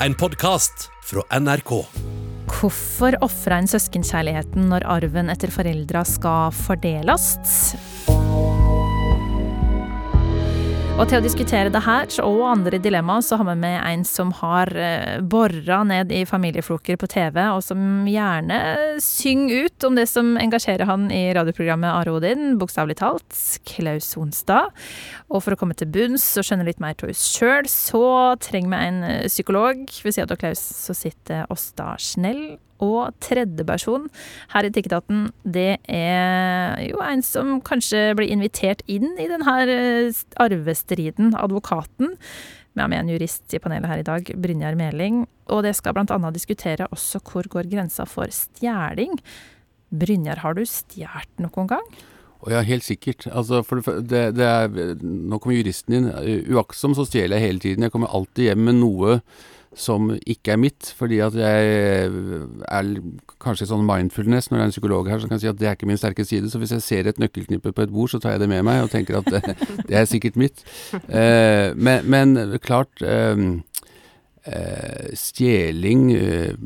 en podkast fra NRK. Hvorfor ofrer en søskenkjærligheten når arven etter foreldra skal fordeles? Og til å diskutere det her og andre dilemmaer, så har vi med en som har eh, bora ned i familiefloker på TV, og som gjerne synger ut om det som engasjerer han i radioprogrammet Are Odin, bokstavelig talt, Klaus Sonstad. Og for å komme til bunns og skjønne litt mer av oss sjøl, så trenger vi en eh, psykolog. Ved siden av Klaus så sitter Åsta Snell, og tredjeperson her i Tikkedaten, det er jo en som kanskje blir invitert inn i denne eh, arvestriden, advokaten. Vi har med en jurist i panelet her i dag, Brynjar Meling, og det skal annet diskutere også hvor går grensa for stjeling. Brynjar, har du stjålet noen gang? Ja, helt sikkert. Altså, det, det er, nå kommer juristen inn. Uaktsom så stjeler jeg hele tiden. Jeg kommer alltid hjem med noe som ikke er mitt, fordi at jeg er kanskje sånn mindfulness når det er en psykolog her som kan si at det er ikke min sterke side. Så hvis jeg ser et nøkkelknippe på et bord, så tar jeg det med meg og tenker at det, det er sikkert mitt. Eh, men, men, klart eh, eh, Stjeling eh,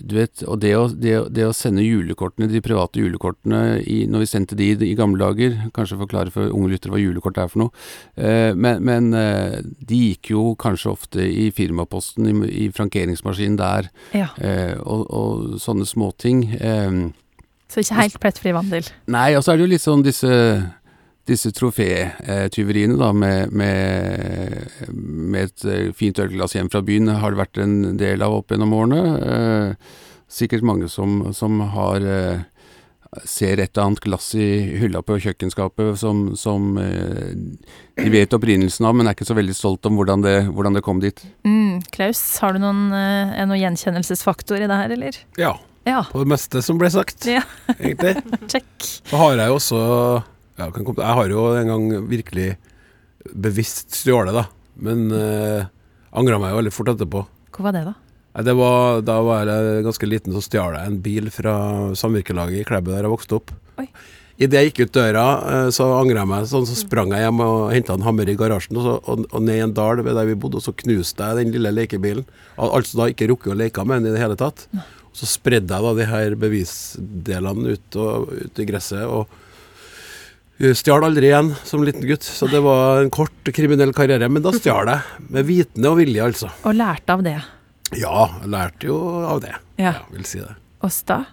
du vet, og det å, det, det å, sende julekortene, de private julekortene i, når vi sendte de i gamle dager Kanskje forklare for unge lyttere hva julekort er for noe. Eh, men, men eh, de gikk jo kanskje ofte i firmaposten, i, i frankeringsmaskinen der, ja. eh, og, og, sånne småting. Eh, Så ikke helt plettfri vandel? Nei, og så er det jo litt sånn disse disse trofétyveriene, da, med, med, med, et eh, fint ølglass hjem fra byen, har det vært en del av opp gjennom årene. Eh, sikkert mange som, som har eh, ser et eller annet glass i hylla på kjøkkenskapet som, som eh, de vet opprinnelsen av, men er ikke så veldig stolt om hvordan det, hvordan det kom dit. Mm, Klaus, har du noen, eh, noen gjenkjennelsesfaktor i det her, eller? Ja. ja. På det meste som ble sagt, ja. egentlig. Check. Så har jeg jo også ja, jeg har jo en gang virkelig bevisst stjålet, da. Men eh, angra meg jo veldig fort etterpå. Hvor var det, da? Det var, da var jeg ganske liten, så stjal jeg en bil fra samvirkelaget i Klæbu der jeg vokste opp. Oi. Idet jeg gikk ut døra, uh, så angra jeg meg sånn, så sprang jeg hjem og henta en hammer i garasjen, og, så, og, og ned i en dal ved der vi bodde, og så knuste jeg den lille lekebilen. Altså da ikke rukket å leke med den i det hele tatt. Så spredde jeg da de her bevisdelene ut, og, ut i gresset. og Stjal aldri igjen som liten gutt, så det var en kort kriminell karriere. Men da stjal jeg, med vitende og vilje, altså. Og lærte av det? Ja, jeg lærte jo av det. Ja. ja vil si det. Åsta,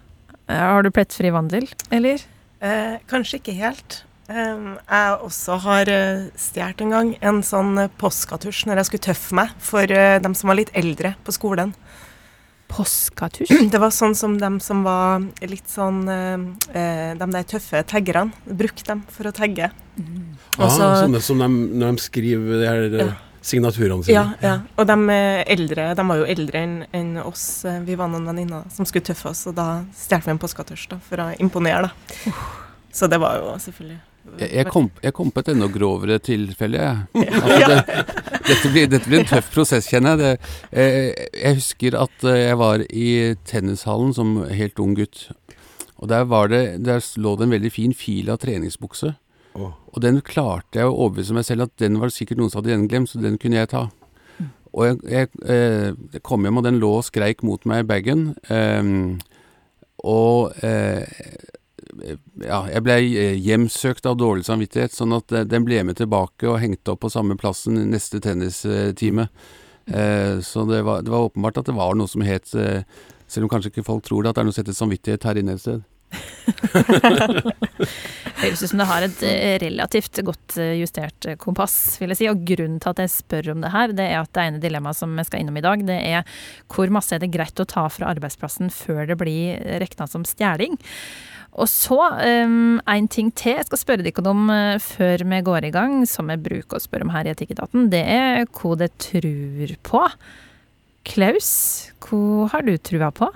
har du plettfri vandel, eller? Eh, kanskje ikke helt. Eh, jeg også har uh, stjålet en gang en sånn påskatusj når jeg skulle tøffe meg for eh, dem som var litt eldre på skolen. Påskatusj? Det var sånn som de som var litt sånn eh, De der tøffe taggerne. Brukte dem for å tagge. Mm. Også, ah, sånne som de, når de skriver de her ja. signaturene sine. Ja, ja. Og de eldre de var jo eldre enn en oss. Vi var noen venninner som skulle tøffe oss, og da stjal vi en påskatusj for å imponere, da. Uh. Så det var jo selvfølgelig jeg, jeg, kom, jeg, kom, på et enda grovere tilfelle, jeg. Altså, det, dette, blir, dette, blir, en tøff prosess, kjenner jeg. Det, jeg. jeg. husker at eh, jeg var i tennishallen som helt ung gutt. Og der, det, der lå det en veldig fin fil av treningsbukse. Og den klarte jeg å overbevise meg selv at den var sikkert noen som hadde gjenglemt, så den kunne jeg ta. Og jeg, jeg, jeg, eh, kom hjem, og den lå og skreik mot meg i bagen. Um, og eh, ja, jeg ble eh, hjemsøkt av dårlig samvittighet, sånn at eh, den ble med tilbake og hengte opp på samme plassen neste tennistime. Eh, så det var, det var, åpenbart at det var noe som het, selv om kanskje ikke folk tror det, at det er noe som heter samvittighet her inne et sted. Høres ut som det har et relativt godt justert kompass, vil jeg si. Og grunnen til at jeg spør om det her, det er at det ene dilemmaet som jeg skal innom i dag, det er hvor masse er det greit å ta fra arbeidsplassen før det blir regna som stjeling. Og så um, en ting til jeg skal spørre dere om uh, før vi går i gang, som jeg bruker å spørre om her i Etikketaten, det er hva det tror på. Klaus, hva har du trua på?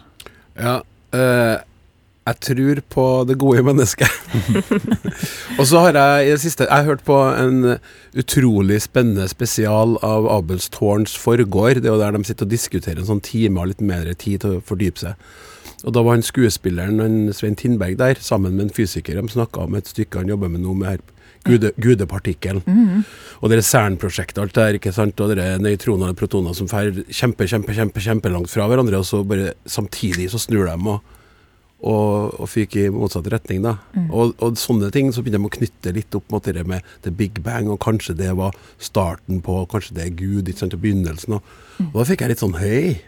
Ja, eh, jeg tror på det gode mennesket. og så har jeg i det siste Jeg har hørt på en utrolig spennende spesial av Abelstårns forgård. Det er jo der de sitter og diskuterer en sånn time og litt mer tid til å fordype seg. Og da var han skuespilleren han, Svein Tindberg der, sammen med en fysiker. De snakka om et stykke han jobber med nå, med Gude, gudepartikkelen. Mhm. Og det CERN-prosjektet, alt det der, ikke sant. Og det nøytroner og protoner som drar kjempe, kjempe, kjempe, kjempelangt fra hverandre, og så bare samtidig så snur de og, og, og fyker i motsatt retning, da. Og, og sånne ting, så begynner de å knytte litt opp mot det med the big bang, og kanskje det var starten på Kanskje det er Gud, ikke sant, og begynnelsen. Og, og da fikk jeg litt sånn Hei,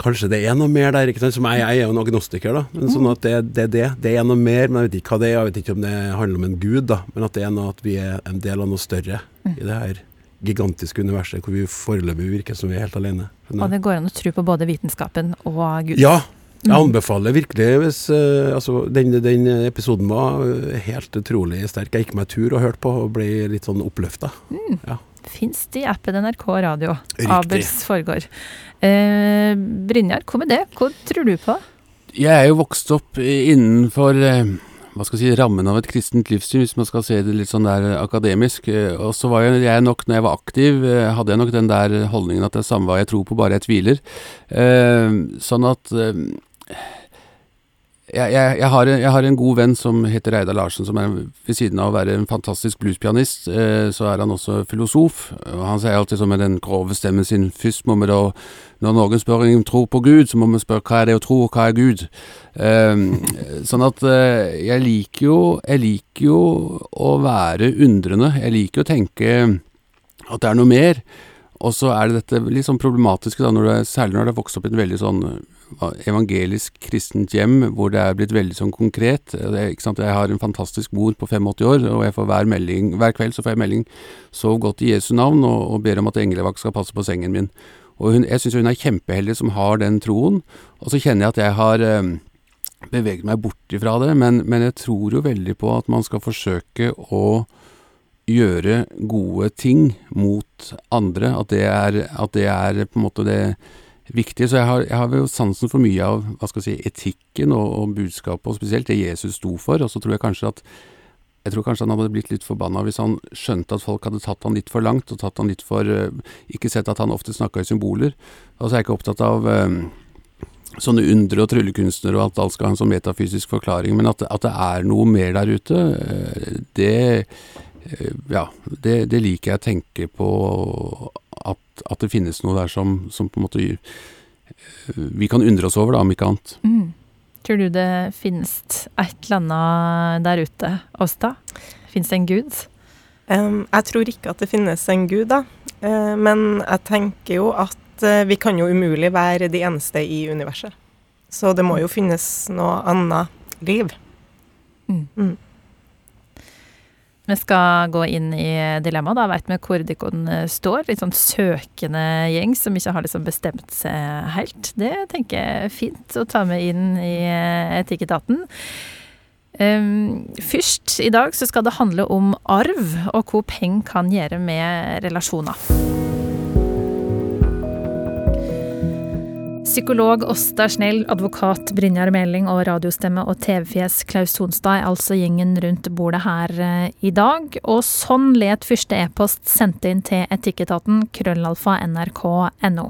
kanskje det er noe mer der, ikke sant. Som jeg, jeg er jo en agnostiker, da. Men sånn at det, det er det. Det er noe mer, men jeg vet ikke hva det er. Jeg vet ikke om det handler om en gud, da. Men at det er noe at vi er en del av noe større i det her gigantiske universet, hvor vi foreløpig virker som vi er helt alene. Og det går an å tro på både vitenskapen og Gud. Ja, jeg anbefaler virkelig hvis uh, Altså, den, den episoden var eh, helt utrolig sterk. Jeg gikk meg tur og hørte på og ble litt sånn oppløfta. Ja. Fins det i appen NRK Radio. Riktig. Abels foregår. Eh, Brynjar, hva med det? Hva tror du på? Jeg er jo vokst opp innenfor eh, hva skal jeg si, rammen av et kristent livssyn, hvis man skal se det litt sånn der akademisk. Eh, Og så var jeg nok, når jeg var aktiv, eh, hadde jeg nok den der holdningen at det er samme hva jeg tror på, bare jeg tviler. Eh, Sånn at eh, jeg, jeg, jeg, har, en- jeg har en god venn som heter Reidar Larsen, som er ved siden av å være en fantastisk bluespianist, eh, så er han også filosof. Og han sier alltid sånn med den grove stemmen sin Først må vi da, når noen spør om tro på Gud, så må vi spørre hva er det å tro, og hva er Gud? Eh, sånn at eh, jeg liker jo Jeg liker jo å være undrende. Jeg liker å tenke at det er noe mer. Og så er det dette litt sånn problematiske, da, når du særlig når du har vokst opp i en veldig sånn evangelisk kristent hjem, hvor det er blitt veldig sånn konkret. Sant? Jeg har en fantastisk mor på 85 år, og jeg får hver, melding, hver kveld så får jeg melding 'Sov godt i Jesu navn', og, og ber om at englevakt skal passe på sengen min. Og hun, Jeg syns hun er kjempeheldig som har den troen. Og så kjenner jeg at jeg har eh, beveget meg bort ifra det, men, men jeg tror jo veldig på at man skal forsøke å gjøre gode ting mot andre. At det er, at det er på en måte det viktige. Så jeg har, jeg har jo sansen for mye av hva skal jeg si, etikken og, og budskapet, og spesielt det Jesus sto for. Og så tror jeg kanskje at jeg tror kanskje han hadde blitt litt forbanna hvis han skjønte at folk hadde tatt han litt for langt, og tatt han litt for eh, Ikke sett at han ofte snakka i symboler. Og så er jeg ikke opptatt av eh, sånne undre og tryllekunstnere og at alt skal ha en sånn metafysisk forklaring, men at, at det er noe mer der ute, eh, det ja, det, det liker jeg å tenke på at, at det finnes noe der som, som på en måte eh, vi kan undre oss over, da, om ikke annet. Mm. Tror du det finnes et eller annet der ute, Åsta? Fins det en gud? Um, jeg tror ikke at det finnes en gud, da. Uh, men jeg tenker jo at uh, vi kan jo umulig være de eneste i universet. Så det må jo finnes noe annet liv. Mm. Mm. Vi skal gå inn i dilemmaet. Da veit vi hvor Dikon står. Litt sånn søkende gjeng som ikke har liksom bestemt seg helt. Det tenker jeg er fint å ta med inn i eh, Etikketaten. Um, først i dag så skal det handle om arv, og hva penger kan gjøre med relasjoner. Psykolog Åsta Snell, advokat Brynjar Meling og radiostemme og TV-fjes Klaus Sonstad er altså gjengen rundt bordet her eh, i dag. Og sånn let første e-post sendt inn til Etikketaten, krøllalfa nrk.no.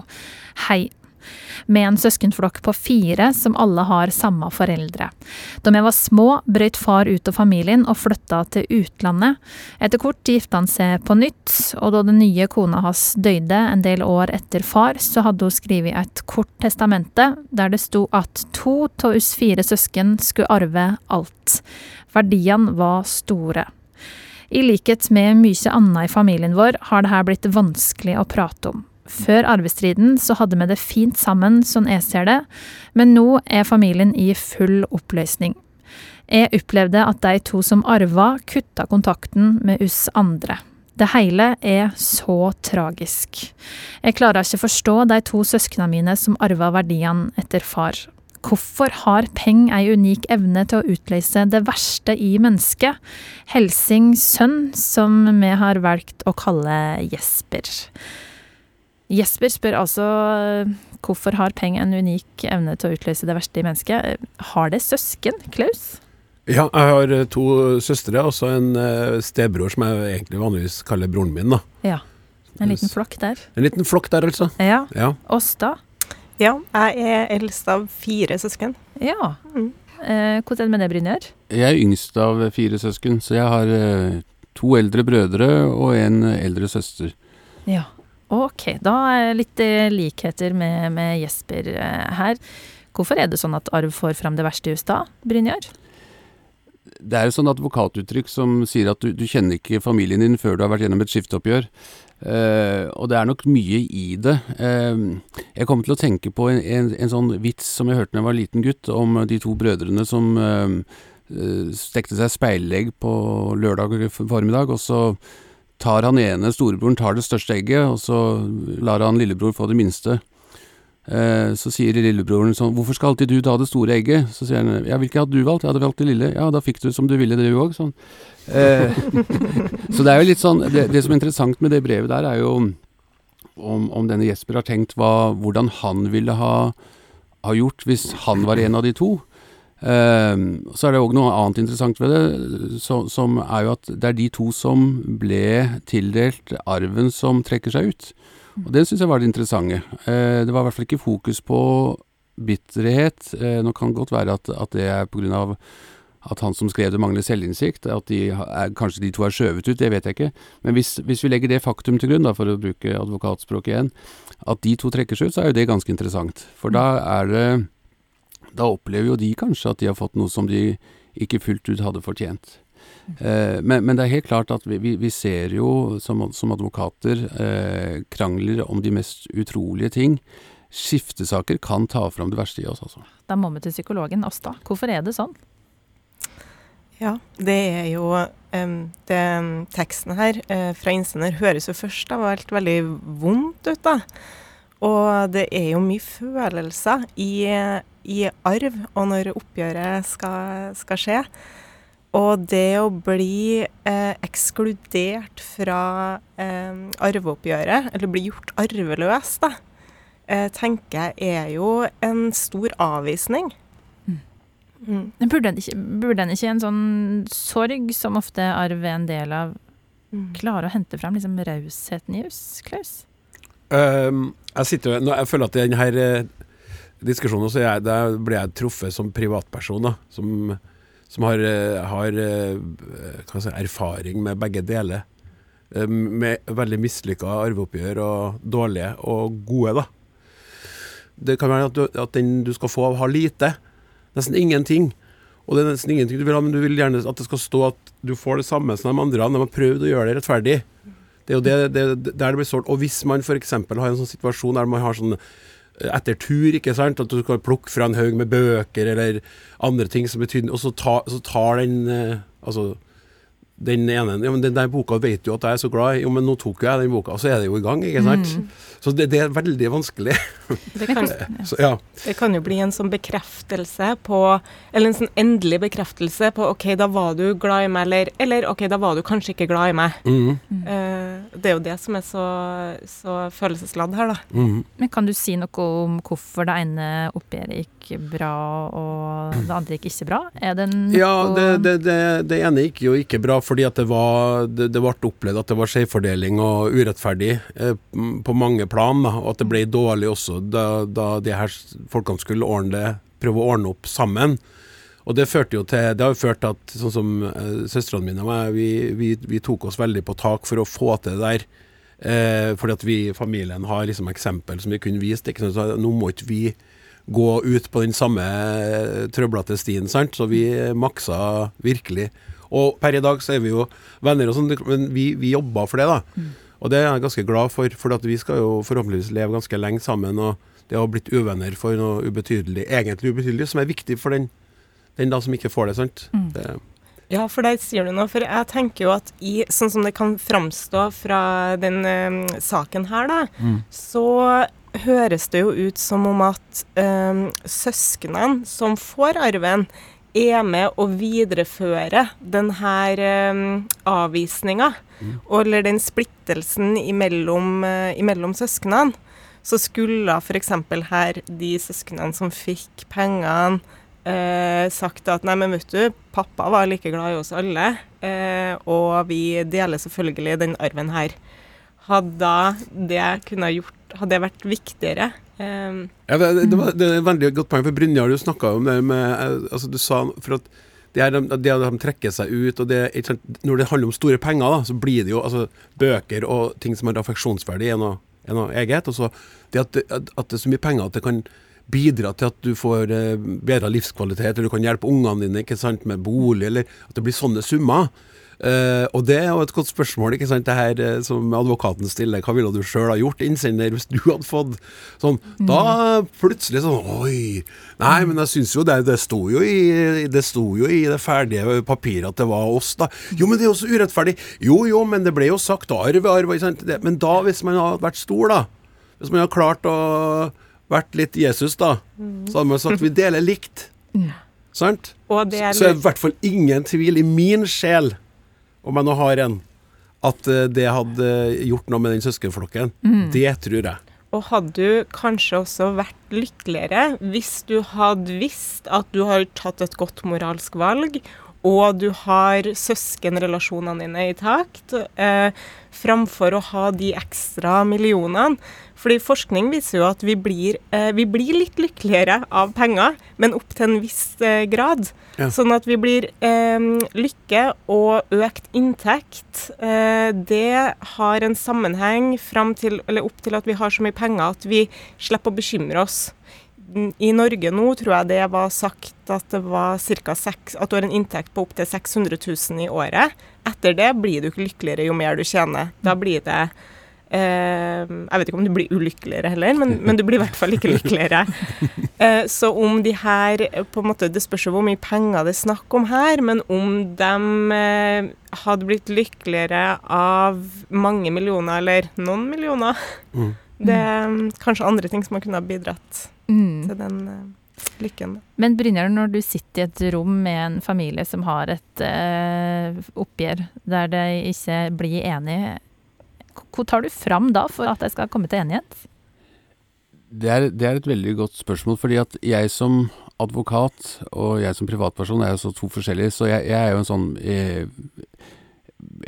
Hei. Med en søskenflokk på fire som alle har samme foreldre. Da vi var små, brøt far ut av familien og flytta til utlandet. Etter kort gifta han seg på nytt, og da den nye kona hans døde en del år etter far, så hadde hun skrevet et kort testamente der det sto at to av oss fire søsken skulle arve alt. Verdiene var store. I likhet med mye annet i familien vår har det her blitt vanskelig å prate om. Før arvestriden så hadde vi det fint sammen, sånn jeg ser det, men nå er familien i full oppløsning. Jeg opplevde at de to som arva, kutta kontakten med oss andre. Det hele er så tragisk. Jeg klarer ikke forstå de to søsknene mine som arva verdiene etter far. Hvorfor har penger ei unik evne til å utløse det verste i mennesket? Helsing sønn, som vi har valgt å kalle Jesper. Jesper spør altså hvorfor har penger en unik evne til å utløse det verste i mennesket. Har det søsken, Klaus? Ja, jeg har eh, to søstre og så en eh, stebror som jeg egentlig vanligvis kaller broren min. da. Ja. En liten flokk der. En liten flokk der, altså. Ja. Ja. da? Ja, jeg er eldst av fire søsken. Ja. Mm. Eh, hvordan er det med det, Brynjar? Jeg er yngst av fire søsken, så jeg har to eldre brødre og en eldre søster. Ja. Ok, da litt eh, likheter med, med Jesper eh, her. Hvorfor er det sånn at arv får fram det verste i hus da, Brynjar? Det er et sånn advokatuttrykk som sier at du, du, kjenner ikke familien din før du har vært gjennom et skifteoppgjør. Uh, og det er nok mye i det. Uh, jeg kom til å tenke på en, en, en, sånn vits som jeg hørte da jeg var liten gutt, om de to brødrene som uh, stekte seg speilegg på lørdag formiddag, og så tar han ene, storebroren, tar det største egget, og så lar han lillebror få det minste. Eh, så sier lillebroren sånn 'Hvorfor skal alltid du ta det store egget?' Så sier han 'Ja, hvilket hadde du valgt?' 'Jeg hadde valgt det lille.' 'Ja, da fikk du som du ville, det òg', sånn. Eh, så det er jo litt sånn det, det, som er interessant med det brevet der, er jo om, om denne Jesper har tenkt hva, hvordan han ville ha, ha, gjort hvis han var en av de to. Eh, så er det òg noe annet interessant ved det, som er jo at det er de to som ble tildelt arven, som trekker seg ut. Og Det syns jeg var det interessante. Eh, det var i hvert fall ikke fokus på bitterhet. Eh, nå kan det godt være at, at det er pga. at han som skrev det mangler selvinnsikt, at de er, kanskje de to er skjøvet ut, det vet jeg ikke. Men hvis, hvis vi legger det faktum til grunn, da, for å bruke advokatspråket igjen, at de to trekker seg ut, så er jo det ganske interessant. For da er det Da opplever jo de kanskje at de har fått noe som de ikke fullt ut hadde fortjent. Eh, men, men, det er helt klart at vi, vi, vi ser jo som, som advokater eh, krangler om de mest utrolige ting. Skiftesaker kan ta fram det verste i oss, altså. Da må vi til psykologen Asta. Hvorfor er det sånn? Ja, det er jo um, det, Teksten her uh, fra innsender høres jo først av alt veldig vondt ut, da. Og det er jo mye følelser i, i arv, og når oppgjøret skal, skal skje. Og det å bli eh, ekskludert fra eh, arveoppgjøret, eller bli gjort arveløs, da, eh, tenker jeg er jo en stor avvisning. Mm. Mm. Burde, en ikke, burde en ikke en sånn sorg, som ofte arv er en del av, mm. klare å hente fram liksom rausheten i hus, Klaus? Um, jeg, sitter, nå, jeg føler at denne diskusjonen så jeg, der ble jeg truffet som privatperson. da, som som har, eh, har eh, si, erfaring med begge deler. Eh, med veldig mislykka arveoppgjør og dårlige og gode, da. Det kan være at, du, at den du skal få, har lite. Nesten ingenting. Og det er nesten ingenting du vil ha, men du vil gjerne at det skal stå at du får det samme som de andre. De har prøvd å gjøre det rettferdig. Det er jo det, det, der det blir solgt. Og hvis man f.eks. har en sånn situasjon der man har sånn etter tur, ikke sant. At du skal plukke fra en haug med bøker eller andre ting som betyr Og så, ta, så tar den eh, Altså den ene ja, men 'Den der boka vet du at jeg er så glad i.' Jo, men nå tok jeg den boka, og så er det jo i gang, ikke sant. Mm. Så det, det, er veldig vanskelig. Det kan, så, ja. det kan, jo bli en sånn bekreftelse på Eller en sånn endelig bekreftelse på 'OK, da var du glad i meg', eller, eller 'OK, da var du kanskje ikke glad i meg'. Mm. Uh, det er jo det som er så, så følelsesladd her, da. Mm. Men kan du si noe om hvorfor det ene oppgjøret gikk bra, og det andre gikk ikke bra? Er det noe Ja, det, det ene gikk jo ikke bra fordi at det var det, det ble opplevd at det var skjevfordeling og urettferdig eh, på mange plan, og at det ble dårlig også da, da de her folkene skulle ordne det, prøve å ordne opp sammen. Og det førte jo til Det har jo ført til at sånn som eh, søstrene mine og jeg, vi, vi, vi, tok oss veldig på tak for å få til det der. Eh, fordi at vi i familien har liksom eksempel som vi kunne vist. Ikke sant? Så nå må ikke vi gå ut på den samme eh, trøblete stien, sant. Så vi maksa virkelig. Og per i dag så er vi jo venner og sånn, men vi, vi jobber for det, da. Mm. Og det er jeg ganske glad for, for vi skal jo forhåpentligvis leve ganske lenge sammen. Og det har blitt uvenner for noe ubetydelig, egentlig ubetydelig, som er viktig for den, den da som ikke får det, sant. Mm. Det, ja, for det sier du noe. For jeg tenker jo at i, sånn som det kan framstå fra den um, saken her, da, mm. så høres det jo ut som om at um, søsknene som får arven, er med å videreføre denne um, avvisninga, mm. eller den splittelsen imellom, uh, imellom søsknene, så skulle f.eks. her de søsknene som fikk pengene, eh, sagt at nei, men vet du, pappa var like glad i oss alle, eh, og vi deler selvfølgelig den arven her. Hadde det kunne gjort Hadde det vært viktigere Um, ja, det, det, var, det, er et veldig godt poeng, for Brynjar, du snakka om det med altså Du sa for at det er de, de, de trekker seg ut, og det, når det handler om store penger, da, så blir det jo altså, bøker og ting som har affeksjonsverdi, er noe, er noe eget. Og så det at, at, at det er så mye penger at det kan bidra til at du får eh, bedre livskvalitet, eller du kan hjelpe ungene dine ikke sant, med bolig, eller at det blir sånne summer. Eh, og det er jo et godt spørsmål, ikke sant, det her uh, som advokaten stiller. Hva ville du sjøl ha gjort, innsender, hvis du hadde fått sånn? Da plutselig sånn Oi! Nei, men jeg syns jo det, det sto jo i det sto jo i det ferdige papiret at det var oss, da. Jo, men det er jo så urettferdig. Jo, jo, men det ble jo sagt arv, arv, ikke sant. Det, men da, hvis man hadde vært stor, da. Hvis man hadde klart å vært litt Jesus, da, så hadde man sagt vi deler likt. Sant? Og det er Så er det i hvert fall ingen tvil i min sjel, om jeg nå har en, at eh, det hadde gjort noe med den søskenflokken. Det tror jeg. Og hadde du kanskje også vært lykkeligere hvis du hadde visst at du har tatt et godt moralsk valg, og du har søskenrelasjonene dine i takt, eh, framfor å ha de ekstra millionene. Fordi forskning viser jo at vi blir, eh, vi blir litt lykkeligere av penger, men opp til en viss eh, grad. Ja. Sånn at vi blir eh, lykke og økt inntekt. Eh, det har en sammenheng fram til, eller opp til at vi har så mye penger at vi slipper å bekymre oss. I Norge nå tror jeg det var sagt at det var cirka 6, at du har en inntekt på opptil 600 000 i året. Etter det blir du ikke lykkeligere jo mer du tjener. Da blir det eh, Jeg vet ikke om du blir ulykkeligere heller, men, men du blir i hvert fall ikke lykkeligere. Eh, så om de her på en måte, Det spørs jo hvor mye penger det er snakk om her, men om de eh, hadde blitt lykkeligere av mange millioner, eller noen millioner Mm. Det er mm, kanskje andre ting som har kunnet ha bidratt Mm. til den uh, lykken. Men Brynjar, når du sitter i et rom med en familie som har et uh, oppgjør der de ikke blir enige, hva tar du fram da for at de skal komme til enighet? Det er, det er et veldig godt spørsmål, fordi at jeg som advokat og jeg som privatperson er jo så to forskjellige, så jeg, jeg er jo en sånn eh,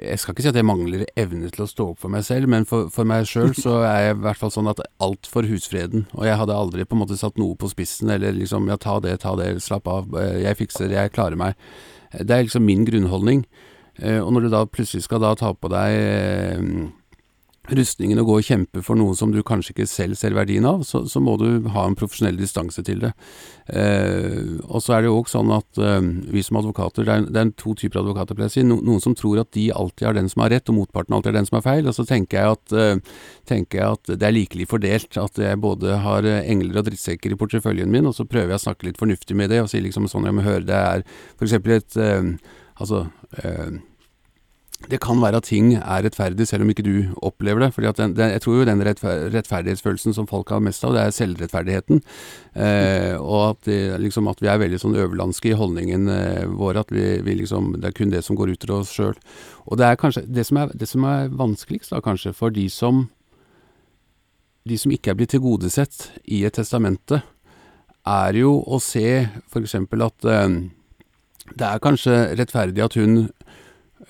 Jeg skal ikke si at jeg mangler evne til å stå opp for meg selv, men for, for meg sjøl så er jeg i hvert fall sånn at alt for husfreden. Og jeg hadde aldri på en måte satt noe på spissen, eller liksom ja, ta det, ta det, slapp av, eh, jeg fikser, jeg klarer meg. Det er liksom min grunnholdning. Eh, Og når du da plutselig skal da ta på deg eh, rustningen å gå og kjempe for noe som du kanskje ikke selv ser verdien av, så, så må du ha en profesjonell distanse til det. Eh, og så er det jo også sånn at eh, vi som advokater, det er, det er to typer advokater, pleier jeg å si. No, noen som tror at de alltid er den som har rett, og motparten alltid er den som har feil. Og så tenker jeg at, eh, tenker jeg at det er likelig fordelt. At jeg både har eh, engler og drittsekker i porteføljen min, og så prøver jeg å snakke litt fornuftig med det, og si liksom sånn, jeg må høre, det er eksempel et eh, Altså eh, det kan være at ting er rettferdig selv om ikke du opplever det. fordi den, den, Jeg tror jo den rettfer rettferdighetsfølelsen som folk har mest av, det er selvrettferdigheten. Eh, og at, det, liksom, at vi er veldig sånn øverlandske i holdningen eh, vår. At vi, vi liksom, det er kun det som går utover oss sjøl. Og det er kanskje det som er, det som er vanskeligst, da kanskje, for de som de som ikke er blitt tilgodesett i et testamente, er jo å se f.eks. at eh, det er kanskje rettferdig at hun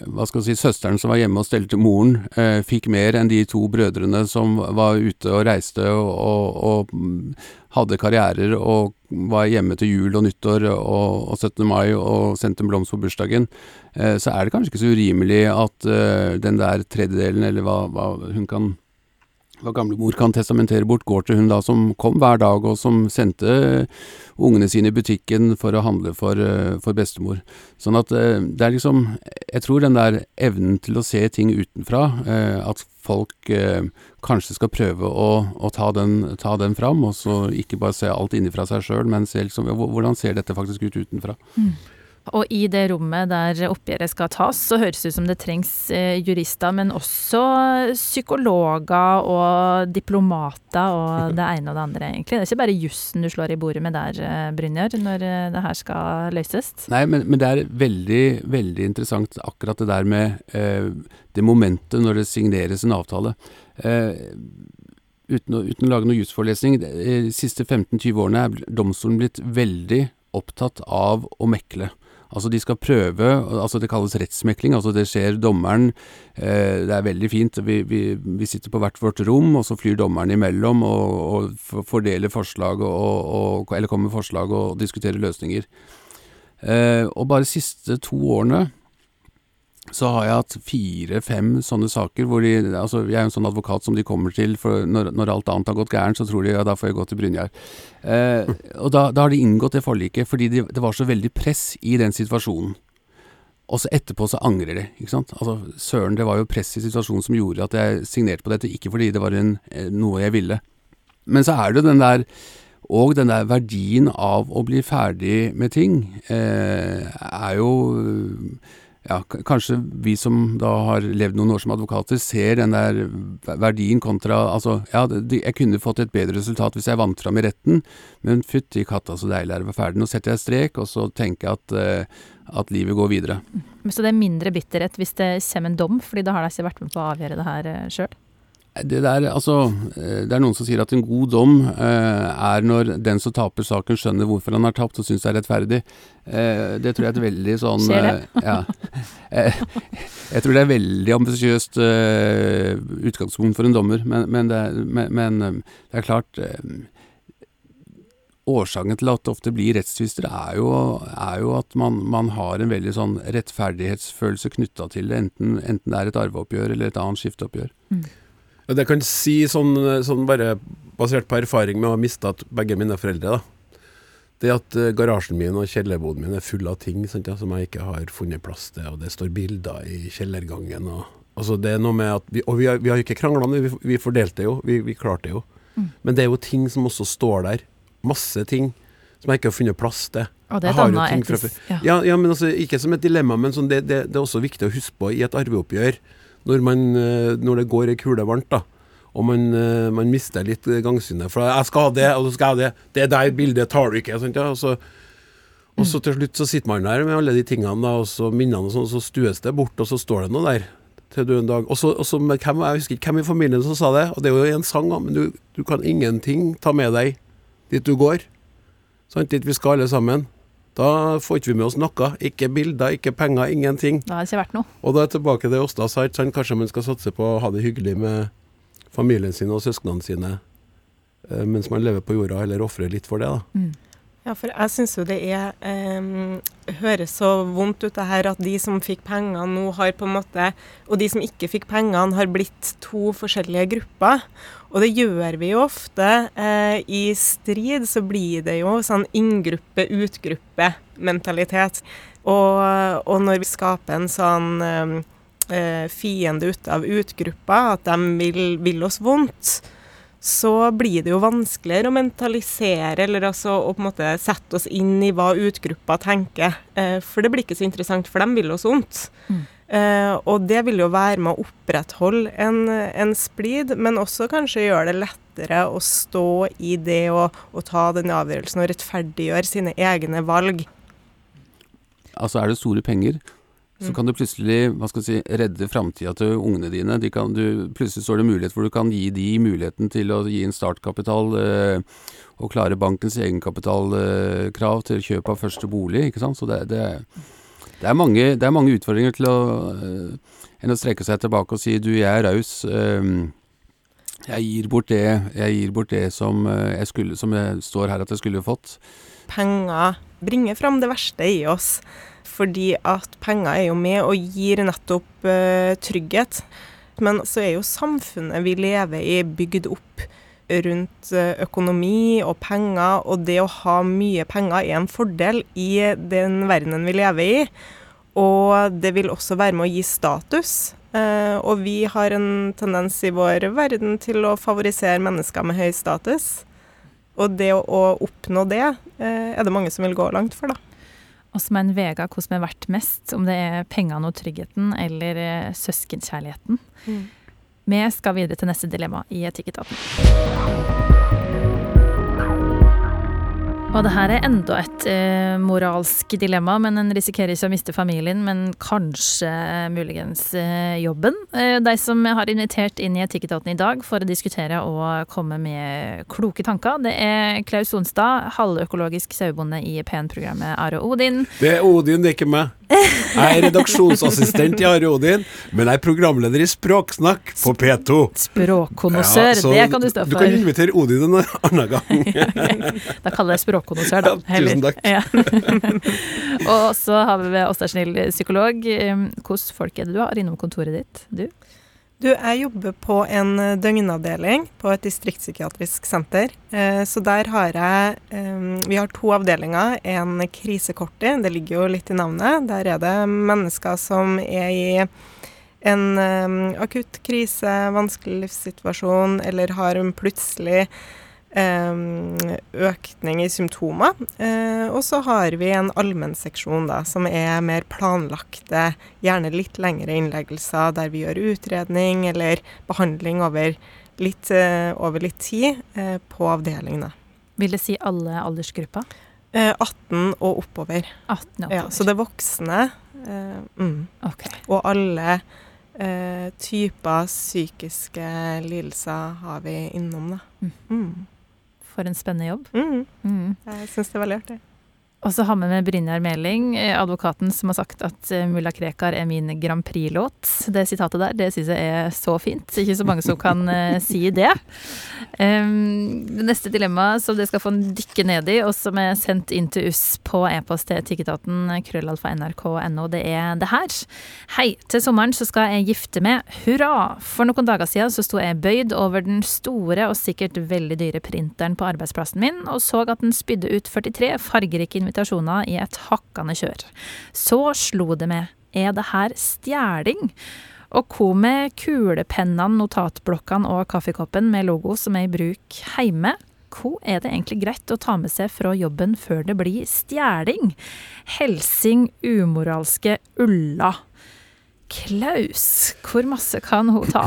hva skal jeg si, søsteren som var hjemme og stelte moren, eh, fikk mer enn de to brødrene som var ute og reiste og, og, og hadde karrierer og var hjemme til jul og nyttår og, og 17. mai og sendte en blomst på bursdagen. Eh, så er det kanskje ikke så urimelig at eh, den der tredjedelen, eller hva, hva hun kan hva gamlemor kan testamentere bort, går til hun da som kom hver dag, og som sendte ungene sine i butikken for å handle for, eh, for bestemor. Sånn at eh, det er liksom Jeg tror den der evnen til å se ting utenfra, eh, at folk eh, kanskje skal prøve å, å ta, den, ta den fram, og så ikke bare se alt innenfra seg sjøl, men se liksom hvordan ser dette faktisk ut utenfra. Og i det rommet der oppgjøret skal tas, så høres det ut som det trengs eh, jurister, men også psykologer og diplomater og det ene og det andre, egentlig. Det er ikke bare jussen du slår i bordet med der, eh, Brynjar, når eh, det her skal løses? Nei, men, men det er veldig, veldig interessant akkurat det der med eh, det momentet når det signeres en avtale. Eh, uten, å, uten å lage noe jusforelesning, de siste 15-20 årene er domstolen blitt veldig opptatt av å mekle. Altså De skal prøve, altså det kalles rettsmekling. altså Det skjer dommeren eh, Det er veldig fint. Vi, vi, vi sitter på hvert vårt rom, og så flyr dommeren imellom og, og fordeler forslag og, og, eller kommer med forslag og diskuterer løsninger. Eh, og bare de siste to årene så har jeg hatt fire-fem sånne saker hvor de Altså, jeg er jo en sånn advokat som de kommer til for når, når alt annet har gått gærent, så tror de ja, da får jeg gå til Brynjar. Eh, og da, da, har de inngått det forliket fordi de, det var så veldig press i den situasjonen. Og så etterpå så angrer de, ikke sant. Altså, søren, det var jo press i situasjonen som gjorde at jeg signerte på dette, ikke fordi det var en, eh, noe jeg ville. Men så er det jo den der og den der verdien av å bli ferdig med ting, eh, er jo ja, kanskje vi som da har levd noen år som advokater, ser den der verdien kontra Altså, ja, jeg kunne fått et bedre resultat hvis jeg vant fram i retten, men fytti katta så deilig er det å være ferdig. Nå setter jeg strek, og så tenker jeg at, uh, at livet går videre. Så det er mindre bitterhet hvis det kommer en dom, fordi da har de ikke vært med på å avgjøre det her uh, sjøl? Det, der, altså, eh, det er noen som sier at en god dom eh, er når den som taper saken skjønner hvorfor han har tapt og syns det er rettferdig. Eh, det tror jeg er et veldig sånn Skjer det? Eh, ja. Eh, jeg tror det er veldig ambisiøst eh, utgangspunkt for en dommer, men, men, det, men, men det, er klart Årsaken til at det ofte blir rettstvister, er jo, er jo at man, man, har en veldig sånn rettferdighetsfølelse knytta til det, enten, enten, det er et arveoppgjør eller et annet skifteoppgjør. Mm. Det kan si sånn, sånn, bare basert på erfaring med å ha mista begge mine foreldre, da. Det at uh, garasjen min og kjellerboden min er full av ting sant, ja, som jeg ikke har funnet plass til, og det står bilder i kjellergangen. Og, altså det er noe med at vi, Og vi har, vi har ikke krangla, vi, vi fordelte jo, vi, vi klarte det jo. Mm. Men det er jo ting som også står der. Masse ting som jeg ikke har funnet plass til. Og det er et annet ja. ja. ja, men altså, Ikke som et dilemma, men sånn, det, det, det, er også viktig å huske på i et arveoppgjør når, man, eh, når det går ei kule varmt, da, og man, eh, man, mister litt gangsynet. For 'jeg skal ha det, og så skal jeg ha det'. Det der bildet tar du ikke. Sant, ja? og, så, og så til slutt så sitter man der med alle de tingene, da, og så minnene og sånn, så stues det bort, og så står det noe der. Til du en dag. Og så, hvem, Jeg husker ikke hvem i familien som sa det, og det er jo en sang, men du, du kan ingenting ta med deg dit du går. Sant, dit vi skal alle sammen. Da får ikke vi med oss noe. Ikke bilder, ikke penger, ingenting. Da har det ikke vært noe. Og da er tilbake til det Åsta sa. Kanskje man skal satse på å ha det hyggelig med familien sin og søsknene sine eh, mens man lever på jorda, eller ofre litt for det. da. Mm. Ja, for jeg syns jo det er eh, høres så vondt ut det her at de som fikk penger nå har på en måte Og de som ikke fikk pengene har blitt to forskjellige grupper. Og det gjør vi jo ofte. Eh, I strid så blir det jo sånn inngruppe-utgruppe-mentalitet. Og, og, når vi skaper en sånn eh, fiende ute av utgruppa, at de vil, vil oss vondt så blir det jo vanskeligere å mentalisere, eller altså å på en måte sette oss inn i hva utgruppa tenker. Eh, for det blir ikke så interessant, for de vil oss vondt. Mm. Eh, og det vil jo være med å opprettholde en, en splid, men også kanskje gjøre det lettere å stå i det og, og ta den avgjørelsen og rettferdiggjøre sine egne valg. Altså er det store penger, så kan du plutselig hva skal si, redde framtida til ungene dine. Kan, du, plutselig står det mulighet hvor du kan gi de muligheten til å gi en startkapital eh, og klare bankens egenkapitalkrav eh, til kjøp av første bolig. ikke sant? Så det, det, det, er, mange, det er, mange, utfordringer til å eh, enn å strekke seg tilbake og si du, jeg er raus. Eh, jeg gir bort det, jeg gir bort det som, jeg skulle, som jeg står her at jeg skulle fått. Penger bringer fram det verste i oss fordi at penger er jo med og gir nettopp uh, trygghet. Men så er jo samfunnet vi lever i, bygd opp rundt uh, økonomi og penger, og det å ha mye penger er en fordel i den verdenen vi lever i. Og det vil også være med å gi status. Uh, og vi har en tendens i vår verden til å favorisere mennesker med høy status. Og det å, oppnå det, uh, er det mange som vil gå langt for, da. Og som er en vega hva som er verdt mest, om det er pengene og tryggheten eller eh, søskenkjærligheten. Mm. Vi skal videre til neste dilemma i Etikketaten. Og det her er enda et eh, moralsk dilemma, men en risikerer ikke å miste familien, men kanskje eh, muligens eh, jobben. Eh, de som har invitert inn i Etikketaten i dag for å diskutere og komme med kloke tanker, det er Klaus Onstad, halvøkologisk sauebonde i PN-programmet Are Odin. Det er Odin, det er ikke meg. Jeg er redaksjonsassistent i Are Odin, men jeg er programleder i Språksnakk på P2. Språkkonnoissør, Ja, det kan du stå for. Du kan invitere Odin en annen gang. Da kaller jeg språkkonnoissør, da. Ja, tusen takk. Ja. og så har vi med Åsta Snill, psykolog. Um, Hvordan folk er det du har innom kontoret ditt? Du? Du, jeg jobber på en eh, døgnavdeling på et distriktspsykiatrisk senter. Eh, Så der har jeg eh, Vi har to avdelinger. En krisekorti, det ligger jo litt i navnet. Der er det mennesker som er i en eh, akutt krise, vanskelig livssituasjon, eller har en plutselig økning i symptomer. Eh, Og så har vi en allmennseksjon som er mer planlagte, gjerne litt lengre innleggelser der vi gjør utredning eller behandling over litt, eh, over litt tid eh, på avdelingene. Vil det si alle aldersgrupper? Eh, 18 og oppover. 18 oppover. Ja, så det er voksne. Eh, mm. okay. Og alle eh, typer psykiske lidelser har vi innom, da. Mm. For en spennende jobb. Mm. Mm. Jeg syns det er veldig artig. Og så har vi med Brynjar Meling, eh, advokaten som har sagt at eh, Mulla Krekar er min Grand Prix-låt. Det sitatet der, det syns jeg er så fint. Ikke så mange som kan eh, si det. Um, neste dilemma som dere skal få dykke ned i, og som er sendt inn til oss på e-post til etikketaten krøllalfa nrk.no, det er det her. Hei, til sommeren så skal jeg gifte meg. Hurra! For noen dager siden så sto jeg bøyd over den store og sikkert veldig dyre printeren på arbeidsplassen min, og så at den spydde ut 43 fargerike invitasjoner i et hakkende kjør. Så slo det meg, er det her stjeling? Og hva med kulepennene, notatblokkene og kaffekoppen med logo som er i bruk hjemme? Hva er det egentlig greit å ta med seg fra jobben før det blir stjeling? Helsing umoralske Ulla. Klaus, hvor masse kan hun ta?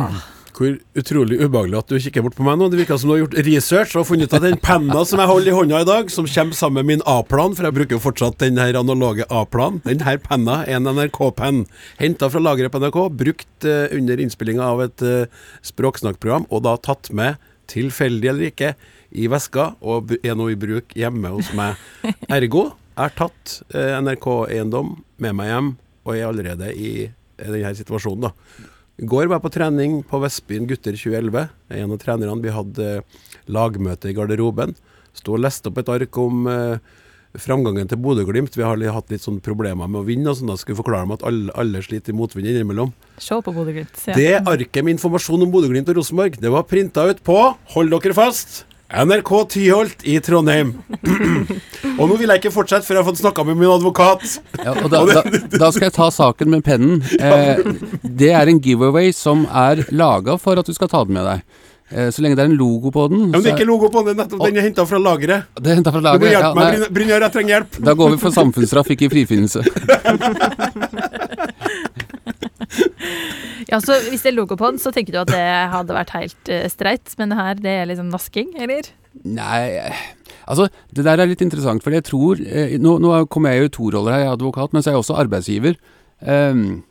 Hvor utrolig ubehagelig at du kikker bort på meg nå. Det virker som du har gjort research og funnet ut at den penna som jeg holder i hånda i dag, som kommer sammen med min A-plan, for jeg bruker jo fortsatt den her analoge A-planen, den her penna er en NRK-penn. Henta fra lageret på NRK, brukt uh, under innspillinga av et uh, språksnakkprogram, og da tatt med, tilfeldig eller ikke, i veska, og er nå i bruk hjemme hos meg. Ergo, jeg har tatt uh, NRK-eiendom med meg hjem, og er allerede i denne situasjonen, da. I går var jeg på trening på Vestbyen gutter 2011. Er en av trenerne. Vi hadde eh, lagmøte i garderoben. Sto og leste opp et ark om eh, framgangen til Bodø-Glimt. Vi har hatt litt sånne problemer med å vinne, og sånn da skulle forklare dem at alle, alle sliter i motvind innimellom. Se på Bodø-Glimt. Ja. Det arket med informasjon om Bodø-Glimt og Rosenborg, det var printa ut på, hold dere fast, NRK Tyholt i Trondheim. og nå vil jeg ikke fortsette før jeg har fått snakka med min advokat. Ja, og da, da, da skal jeg ta saken med pennen. Eh, det er en giveaway som er laga for at du skal ta den med deg. Eh, så lenge det er en logo på den. Ja, men det er ikke logo på den, nettopp den er henta fra lageret. det er fra Du må hjelpe Ja, meg, Brynjar, jeg trenger hjelp. da går vi for samfunnsstraff, ikke frifinnelse. Ja, så Hvis det er logo på den, så tenker du at det hadde vært helt uh, streit, men det her det er liksom vasking, eller? Nei, altså det der er litt interessant, for jeg tror eh, Nå, nå kommer jeg jo i to roller her, jeg er advokat, men så er jeg også arbeidsgiver. Um,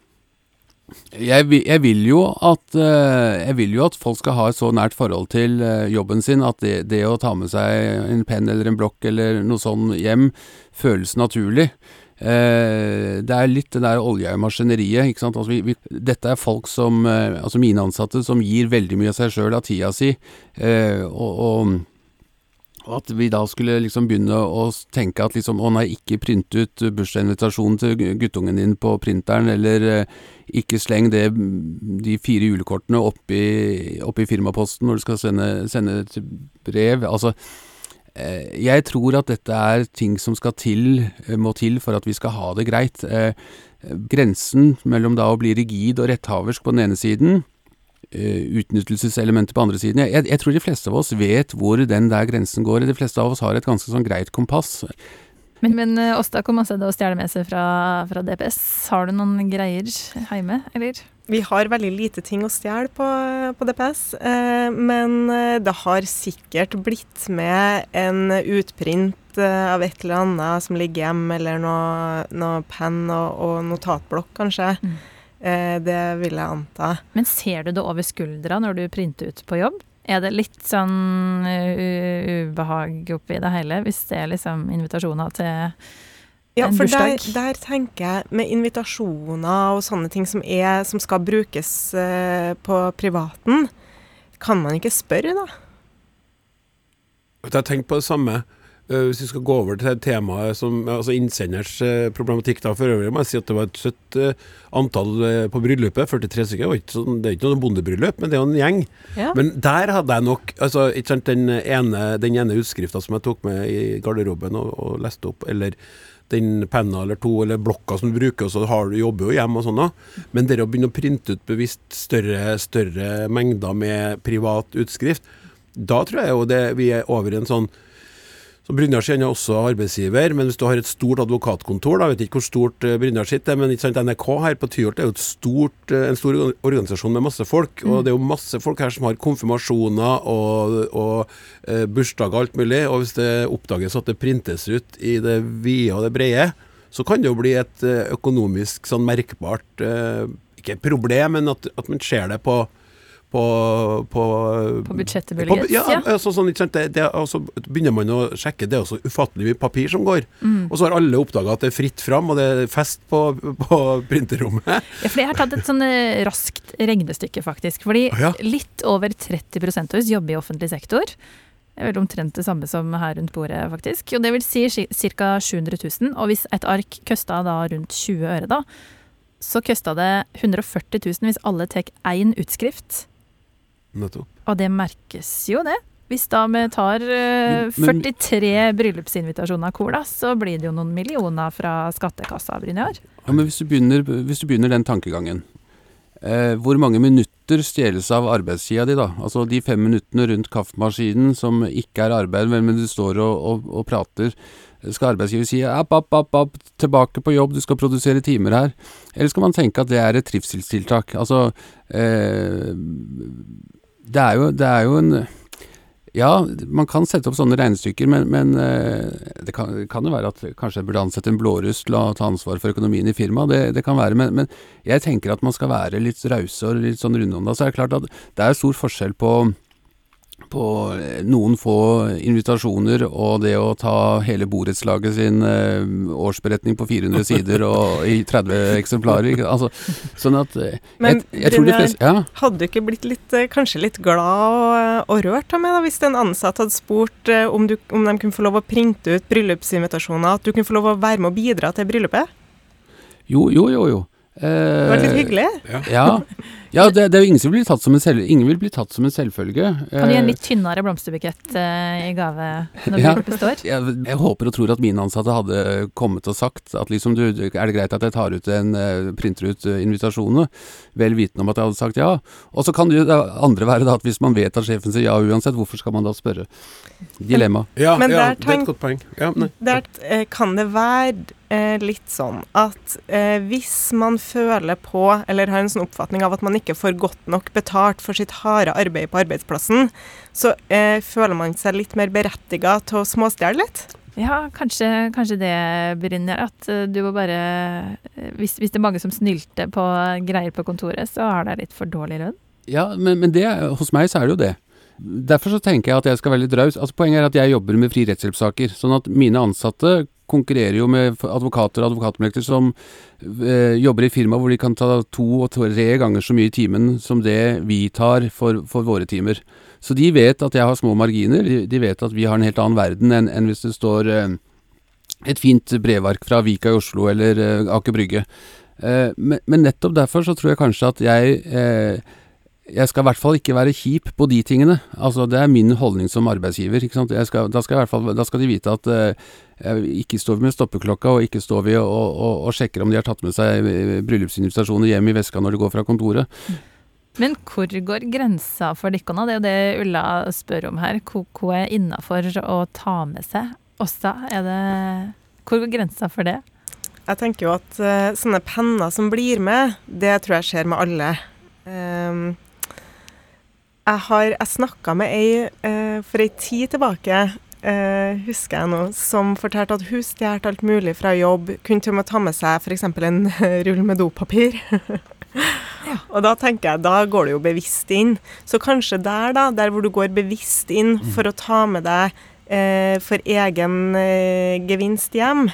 jeg, jeg, vil at, eh, jeg vil jo at folk skal ha et så nært forhold til eh, jobben sin at det, det å ta med seg en penn eller en blokk eller noe sånn hjem føles naturlig. Eh, det er litt det der oljemaskineriet. ikke sant? Altså vi, vi, dette er folk som, eh, altså mine ansatte, som gir veldig mye av seg sjøl, av tida si. Eh, og, og at vi da skulle liksom begynne å tenke at liksom, å nei, ikke print ut bursdagsinvitasjonen til guttungen din på printeren, eller eh, ikke sleng det, de fire julekortene oppi, oppi firmaposten når du skal sende, sende brev. Altså, jeg tror at dette er ting som skal til, eh, må til for at vi skal ha det greit. Eh, grensen mellom da å bli rigid og retthaversk på den ene siden, eh, utnyttelseselementet på andre siden. Jeg, jeg, tror de fleste av oss vet hvor den der grensen går. De fleste av oss har et ganske sånn greit kompass. Men, men eh, Åsta, hvor masse er det å stjele med seg fra, fra DPS? Har du noen greier hjemme, eller? Vi har veldig lite ting å stjele på, på DPS, eh, men eh, det har sikkert blitt med en utprint eh, av et eller annet som ligger hjemme, eller noe, noe penn og, og notatblokk, kanskje. Mm. Eh, det vil jeg anta. Men ser du det over skuldra når du printer ut på jobb? Er det litt sånn uh, ubehag oppi det hele, hvis det er liksom invitasjoner til Ja, for der, der tenker jeg med invitasjoner og sånne ting som, er, som skal brukes uh, på privaten, kan man ikke spørre, da? Jeg har tenkt på det samme. Uh, hvis vi skal gå over til temaet som altså innsenders uh, problematikk da for øvrig, må jeg si at det var et søtt antall på bryllupet. 43 stykker. Det sånn- Det er ikke noe bondebryllup, men det er jo en gjeng. Ja. Men der hadde jeg nok altså, ikke sant, Den ene, den ene utskrifta som jeg tok med i garderoben og, og leste opp, eller den penna eller to eller blokka som du bruker, og så har du, jobber jo hjemme og sånn. da. Men det å begynne å printe ut bevisst større, større mengder med privat utskrift, da tror jeg jo det vi er over i en sånn så Brynjar er også arbeidsgiver, men hvis du har et stort advokatkontor, da vet jeg ikke hvor stort eh, Brynjar sitt er, men ikke sant, NRK her på Tyholt er jo stort, eh, en stor organisasjon med masse folk. Og det er jo masse folk her som har konfirmasjoner og, og eh, bursdager og alt mulig. Og hvis det oppdages at det printes ut i det vide og det brede, så kan det jo bli et økonomisk sånn merkbart Ikke problem, men at, at man ser det på på, på, På budsjettet muligens, Ja, ja. altså, sånn? Det, det, altså, så begynner man å sjekke, det er også ufattelig mye papir som går. Mm. Og så har alle oppdaga at det er fritt fram, og det er fest på, på printerrommet. Ja, for jeg har tatt et sånn eh, raskt regnestykke, faktisk. Fordi ah, ja. litt over 30 av oss jobber i offentlig sektor. Det er vel omtrent det samme som her rundt bordet, faktisk. Og det vil si ca. 700 000. Og hvis et ark kosta da rundt 20 øre, da, så kosta det 140 000 hvis alle tar én utskrift. Nettopp. Og det merkes jo, det. Hvis da vi tar uh, men- 43 bryllupsinvitasjoner av Cola, så blir det jo noen millioner fra skattekassa, Brynjar. Ja, men hvis du begynner, hvis du begynner den tankegangen eh, Hvor mange minutter stjeles av arbeidstida di, da? Altså de fem minuttene rundt kaffemaskinen som ikke er arbeid, men du står og, og, og prater. Skal arbeidsgiver si app, app, app, app, tilbake på jobb, du skal produsere timer her? Eller skal man tenke at det er et trivselstiltak? Altså eh, det, er jo, det er jo en ja, man kan sette opp sånne regnestykker, men, men eh, det, kan, kan jo være at kanskje jeg burde ansette en blåruss til å ta ansvar for økonomien i firmaet. Det, det kan være, men, men jeg tenker at man skal være litt rause og litt sånn rundhånda. Så er det klart at det er stor forskjell på på eh, noen få invitasjoner og det å ta hele borettslaget sin eh, årsberetning på 400 sider og i 30 eksemplarer. Altså, sånn at eh, Men jeg, jeg tror de Brynjar, fleste Ja. Hadde du ikke blitt litt, eh, kanskje litt glad og, og rørt av meg da, hvis en ansatt hadde spurt eh, om, du, om de kunne få lov å printe ut bryllupsinvitasjoner, at du kunne få lov å være med å bidra til bryllupet? Jo, jo, jo. jo. Det var litt Eh, hyggelig. Ja, ja det, det er jo ingen som vil bli tatt som en, selv, ingen vil bli tatt som en selvfølge. Kan du gi en Eh, litt tynnere blomsterbukett uh, i gave når Ja. bryllupet står? jeg, jeg håper og tror at mine ansatte hadde kommet og sagt at liksom du, er det greit at jeg tar ut en, eh, printer ut eh, invitasjonene, vel vitende om at jeg hadde sagt ja. Og så kan det jo det andre være da at hvis man vet at sjefen sier ja uansett, hvorfor skal man da spørre? Dilemma. Ja, Men ja der det er et godt poeng. Ja, nei. Der eh, kan det være eh, litt sånn at eh, hvis man føler på, eller har en sånn oppfatning av at man ikke får godt nok betalt for sitt harde arbeid på arbeidsplassen, så eh, føler man seg litt mer berettiga til å småstjele litt. Ja, kanskje, kanskje det, Brynjar. At eh, du må bare eh, hvis, hvis det er mange som snylter på greier på kontoret, så har de litt for dårlig lønn. Ja, men, men det, hos meg så er det jo det. Derfor så tenker jeg at jeg skal være litt raus. Altså, poenget er at jeg jobber med fri rettshjelpssaker. Sånn at mine ansatte konkurrerer jo med advokater og advokatmekter som eh, jobber i firma hvor de kan ta to og tre ganger så mye i timen som det vi tar for, for våre timer. Så de vet at jeg har små marginer. De, vet at vi har en helt annen verden enn enn hvis det står eh, et fint brevark fra Vika i Oslo eller eh, Aker Brygge. Eh, men, men nettopp derfor så tror jeg kanskje at jeg eh, jeg skal i hvert fall ikke være kjip på de tingene. Altså, Det er min holdning som arbeidsgiver. ikke sant? Jeg skal, da, skal jeg i hvert fall, da skal de vite at eh, ikke står vi med stoppeklokka, og ikke står vi og, og, og sjekker om de har tatt med seg eh, bryllupsinvitasjoner hjem i veska når de går fra kontoret. Men hvor går grensa for dere? Det er jo det Ulla spør om her. Hvor hvor er innafor å ta med seg også? Er det Hvor går grensa for det? Jeg tenker jo at uh, sånne penner som blir med, det tror jeg skjer med alle. Ehm, jeg har jeg snakka med ei eh, for ei tid tilbake, eh, husker jeg nå, som fortalte at hun stjal alt mulig fra jobb. Kunne til og med ta med seg f.eks. en rull med dopapir. Og da tenker jeg, da går du jo bevisst inn. Så kanskje der, da, der hvor du går bevisst inn for å ta med deg eh, for egen eh, gevinst hjem,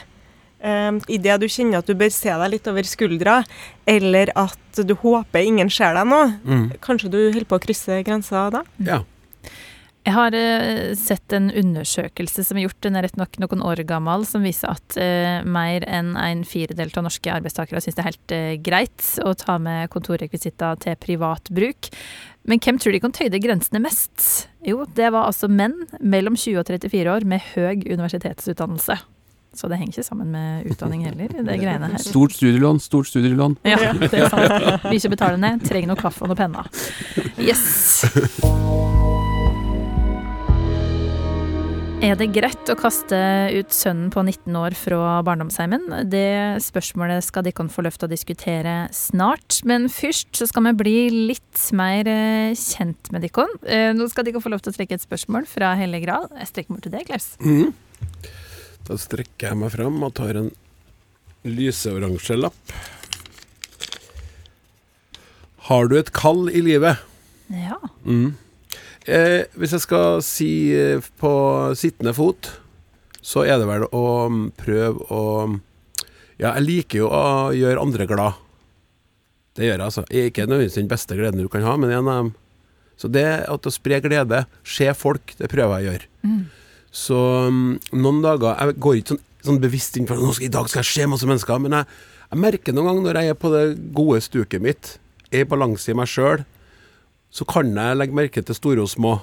eh, idet du kjenner at du bør se deg litt over skuldra, eller at du håper ingen ser deg nå, Mm. kanskje du holder på å krysse grensa da? Ja. Jeg har eh, sett en undersøkelse som er gjort, den er rett nok noen år gammel, som viser at eh, mer enn en firedel av norske arbeidstakere syns det er helt eh, greit å ta med kontorrekvisitter til privat bruk. Men hvem tror de kan tøyde grensene mest? Jo, det var altså menn mellom 20 og 34 år med høy universitetsutdannelse. Så det henger ikke sammen med utdanning heller, det greiene her. Stort studielån, stort studielån. Ja, det er sant. Vil ikke betale ned, trenger noe kaffe og noe penner. Yes! Er det greit å kaste ut sønnen på 19 år fra barndomsheimen? Det spørsmålet skal dere få løft å diskutere snart. Men først så skal vi bli litt mer eh, kjent med dere. Eh, Nå skal dere få lov til å trekke et spørsmål fra Hellig Graal. Jeg strekker meg til deg, Klaus. Mhm. Da strekker jeg meg fram og tar en lyseoransje lapp. Har du et kall i livet? Ja. Mm. Eh, hvis jeg skal si eh, på sittende fot, så er det vel å mm, prøve å Ja, jeg liker jo å gjøre andre glad. Det gjør jeg, altså. Ikke nødvendigvis den beste gleden du kan ha, men en av dem Så det at å spre glede, se folk, det prøver jeg å gjøre. Mm. Så um, noen dager Jeg går ikke sånn, sånn bevisst inn for at i dag skal jeg se masse mennesker, men jeg, jeg merker noen ganger når jeg er på det gode stuket mitt, er i balanse i meg sjøl, så kan jeg legge merke til store og små.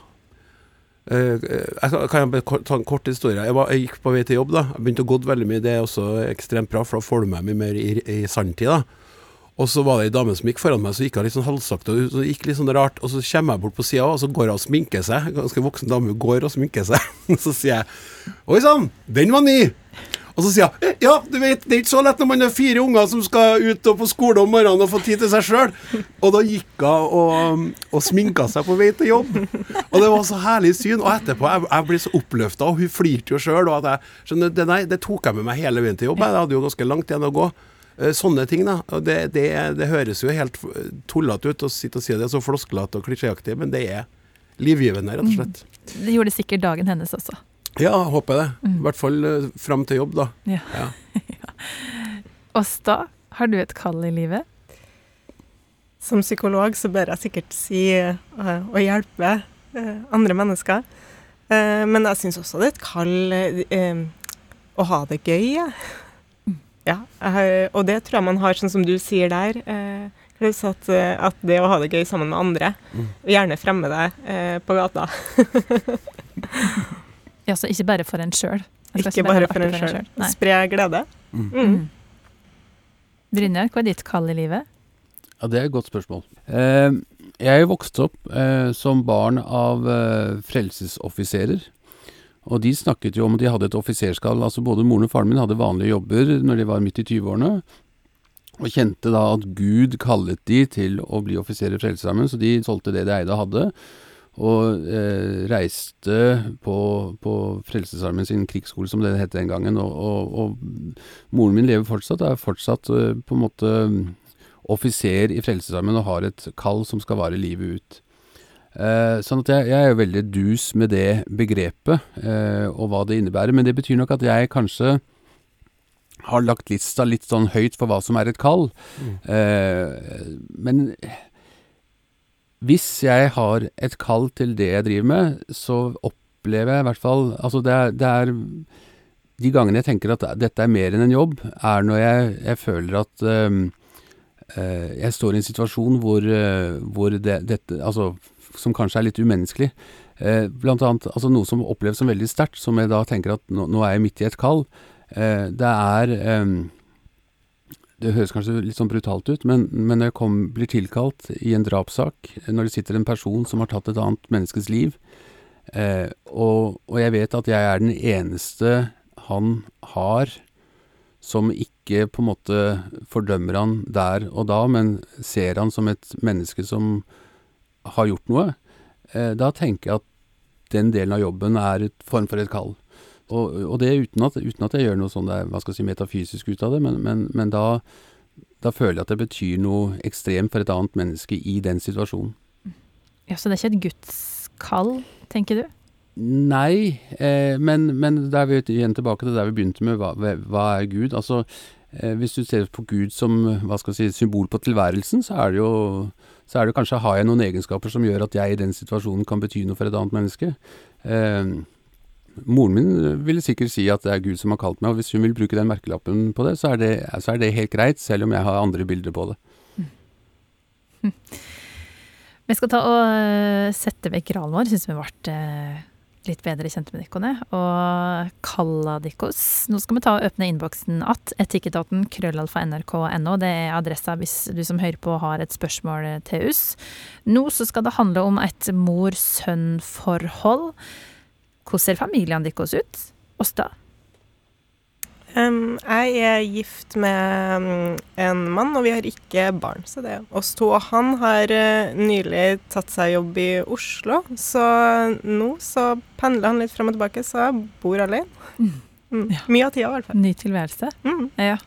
Eh, eh, jeg kan, ta en kort historie? Jeg, var, jeg gikk på vei til jobb. da Jeg begynte å gå veldig mye. Det er også ekstremt bra, for da får du meg mye mer i, i sanntid. da Og så var det ei dame som gikk foran meg, så gikk hun litt sånn halvsakte. Og så gikk litt sånn rart Og så kommer jeg bort på sida, og så går hun og sminker seg. Ganske voksen dame hun går og sminker seg. så sier jeg Oi sann, den var ny! Og så sier hun ja, du vet, det er ikke så lett når man har fire unger som skal ut og på skole om morgenen og få tid til seg sjøl. Og da gikk hun og, og sminka seg på vei til jobb. Og det var så herlig syn. Og etterpå, jeg, jeg ble så oppløfta, og hun flirte jo sjøl. Og skjønner, det, det tok jeg med meg hele veien til jobb. Jeg hadde jo ganske langt igjen å gå. Eh, Sånne ting, da. Og det, det, det høres jo helt tullete ut å sitte og si det, så flosklete og klisjéaktig, men det er livgivende, rett og slett. Det gjorde sikkert dagen hennes også. Ja, håper jeg det. I hvert fall uh, fram til jobb, da. Ja. Ja. Åsta, har du et kall i livet? Som psykolog så bør jeg sikkert si eh, å hjelpe eh, andre mennesker. Eh, men jeg syns også det er et kall eh, eh, å ha det gøy. jeg. Ja, og det tror jeg man har, sånn som du sier der, eh, Klaus, at, eh, at det å ha det gøy sammen med andre, Mm. og gjerne fremme deg eh, på gata, Ja, så ikke bare for en sjøl. ikke bare for en sjøl. Spre glede. Mm. Mm. Mm. Brynjar, hva er ditt kall i livet? Ja, det er et godt spørsmål. Eh, jeg vokste opp eh, som barn av eh, frelsesoffiserer. Og de snakket jo om at de hadde et offiserskall. Altså både moren og faren min hadde vanlige jobber når de var midt i 20-årene. Og kjente da at Gud kallet de til å bli offiserer i Frelsesarmeen, så de solgte det de eide og hadde. Og eh, reiste på, på Frelsesarmeen sin krigsskole, som det het den gangen. Og, og, og moren min lever fortsatt, er fortsatt eh, på en måte offiser i Frelsesarmeen og har et kall som skal vare livet ut. Eh, sånn at jeg, jeg er jo veldig dus med det begrepet, eh, og hva det innebærer. Men det betyr nok at jeg kanskje har lagt lista litt sånn høyt for hva som er et kall. Eh, men hvis jeg har et kall til det jeg driver med, så opplever jeg i hvert fall Altså det er, det er De gangene jeg tenker at dette er mer enn en jobb, er når jeg, jeg føler at eh, jeg står i en situasjon hvor, hvor det, dette Altså som kanskje er litt umenneskelig. Eh, blant annet altså noe som oppleves som veldig sterkt, som jeg da tenker at nå, nå er jeg midt i et kall. Eh, det er ehm, Det høres kanskje litt sånn brutalt ut, men, men når jeg kom, blir tilkalt i en drapssak, når det sitter en person som har tatt et annet menneskes liv, eh, og, og jeg vet at jeg er den eneste han har som ikke på en måte fordømmer han der og da, men ser han som et menneske som har gjort noe, eh, da tenker jeg at den delen av jobben er et form for et kall. Og, og det uten at, uten at jeg gjør noe sånn der, hva skal jeg si, metafysisk ut av det, men, men, men da, da føler jeg at det betyr noe ekstremt for et annet menneske i den situasjonen. Ja, Så det er ikke et gudskall, tenker du? Nei, eh, men, men er vi igjen tilbake til der vi begynte med hva, hva er Gud? Altså, eh, hvis du ser på Gud som hva skal jeg si, symbol på tilværelsen, så er det jo så er det kanskje har jeg noen egenskaper som gjør at jeg i den situasjonen kan bety noe for et annet menneske. Eh, moren min ville sikkert si at det er Gud som har kalt meg, og hvis hun vil bruke den merkelappen på det, så det, så er det helt greit, selv om jeg har andre bilder på det. Vi skal ta og eh, sette vekk gralen vår, syns vi ble litt bedre kjent med dere, og kalla. Nå skal vi ta og åpne innboksen att. Etikketaten krøllalfa nrk.no. Det er adressa hvis du som hører på har et spørsmål til oss. Nå så skal det handle om et mor-sønn-forhold. Hvordan ser familiene deres ut? Åsta? Um, jeg er gift med um, en mann, og vi har ikke barn. Så det er oss to. Og han har uh, nylig tatt seg jobb i Oslo, så nå så pendler han litt frem og tilbake, så jeg bor alene. Mm. Mm. Ja. Mye av tida, i hvert fall. Ny tilværelse. Mm. Ja.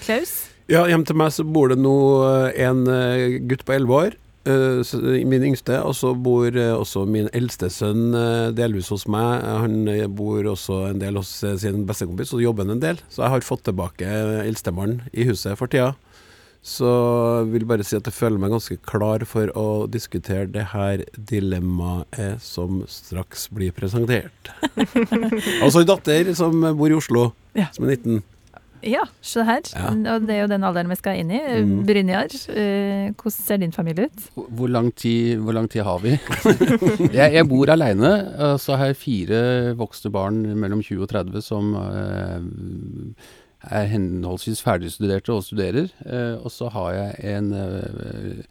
Klaus? Ja, hjem til meg så bor det nå uh, en uh, gutt på elleve år min yngste, og så bor uh, også min eldste sønn uh, delvis hos meg. Han bor også en del hos sin bestekompis, og jobber han en del. Så jeg har fått tilbake eldstemann i huset for tida. Så jeg vil bare si at jeg føler meg ganske klar for å diskutere det her dilemmaet som straks blir presentert. altså en datter som bor i Oslo, ja. som er 19. Ja, se her. Ja. Og det er jo den alderen vi skal inn i. Mm. Brynjar, eh, hvordan ser din familie ut? Hvor lang tid, hvor lang tid har vi? jeg, jeg, bor aleine. Så har jeg fire voksne barn mellom 20 og 30 som eh, er henholdsvis ferdigstuderte og studerer. Eh, og så har jeg en eh,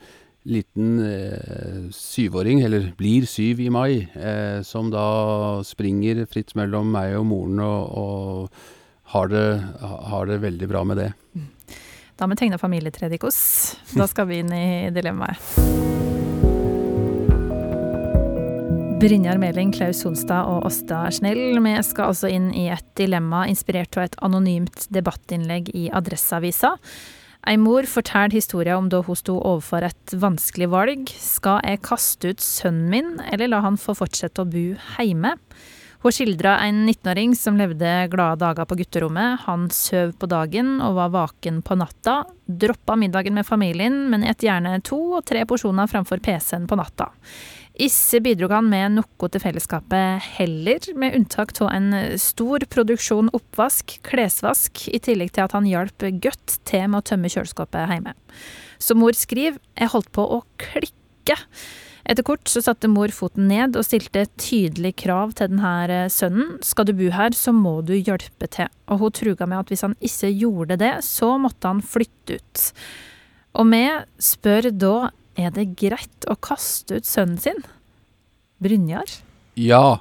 liten eh, syvåring, eller blir syv i mai, eh, som da springer fritt mellom meg og moren og, og har det, har det veldig bra med det. Da må vi tegne familietre, Dikos. Da skal vi inn i dilemmaet. Brynjar Meling, Klaus Sonstad og Åsta Snell. Vi skal altså inn i et dilemma inspirert av et anonymt debattinnlegg i Adresseavisa. Ei mor forteller historien om da hun sto overfor et vanskelig valg. Skal jeg kaste ut sønnen min, eller la han få fortsette å bo hjemme? Hun skildra en 19-åring som levde glade dager på gutterommet. Han søv på dagen og var vaken på natta. Droppa middagen med familien, men et gjerne to og tre porsjoner framfor PC-en på natta. Ikke bidro han med noe til fellesskapet heller, med unntak av en stor produksjon oppvask, klesvask, i tillegg til at han hjalp godt til med å tømme kjøleskapet hjemme. Som mor skriver, jeg holdt på å klikke. Etter kort så satte mor foten ned og stilte tydelig krav til denne eh, sønnen. Skal du bo her, så må du hjelpe til. Og hun truga med at hvis han ikke gjorde det, så måtte han flytte ut. Og vi spør da er det greit å kaste ut sønnen sin. Brynjar? Ja.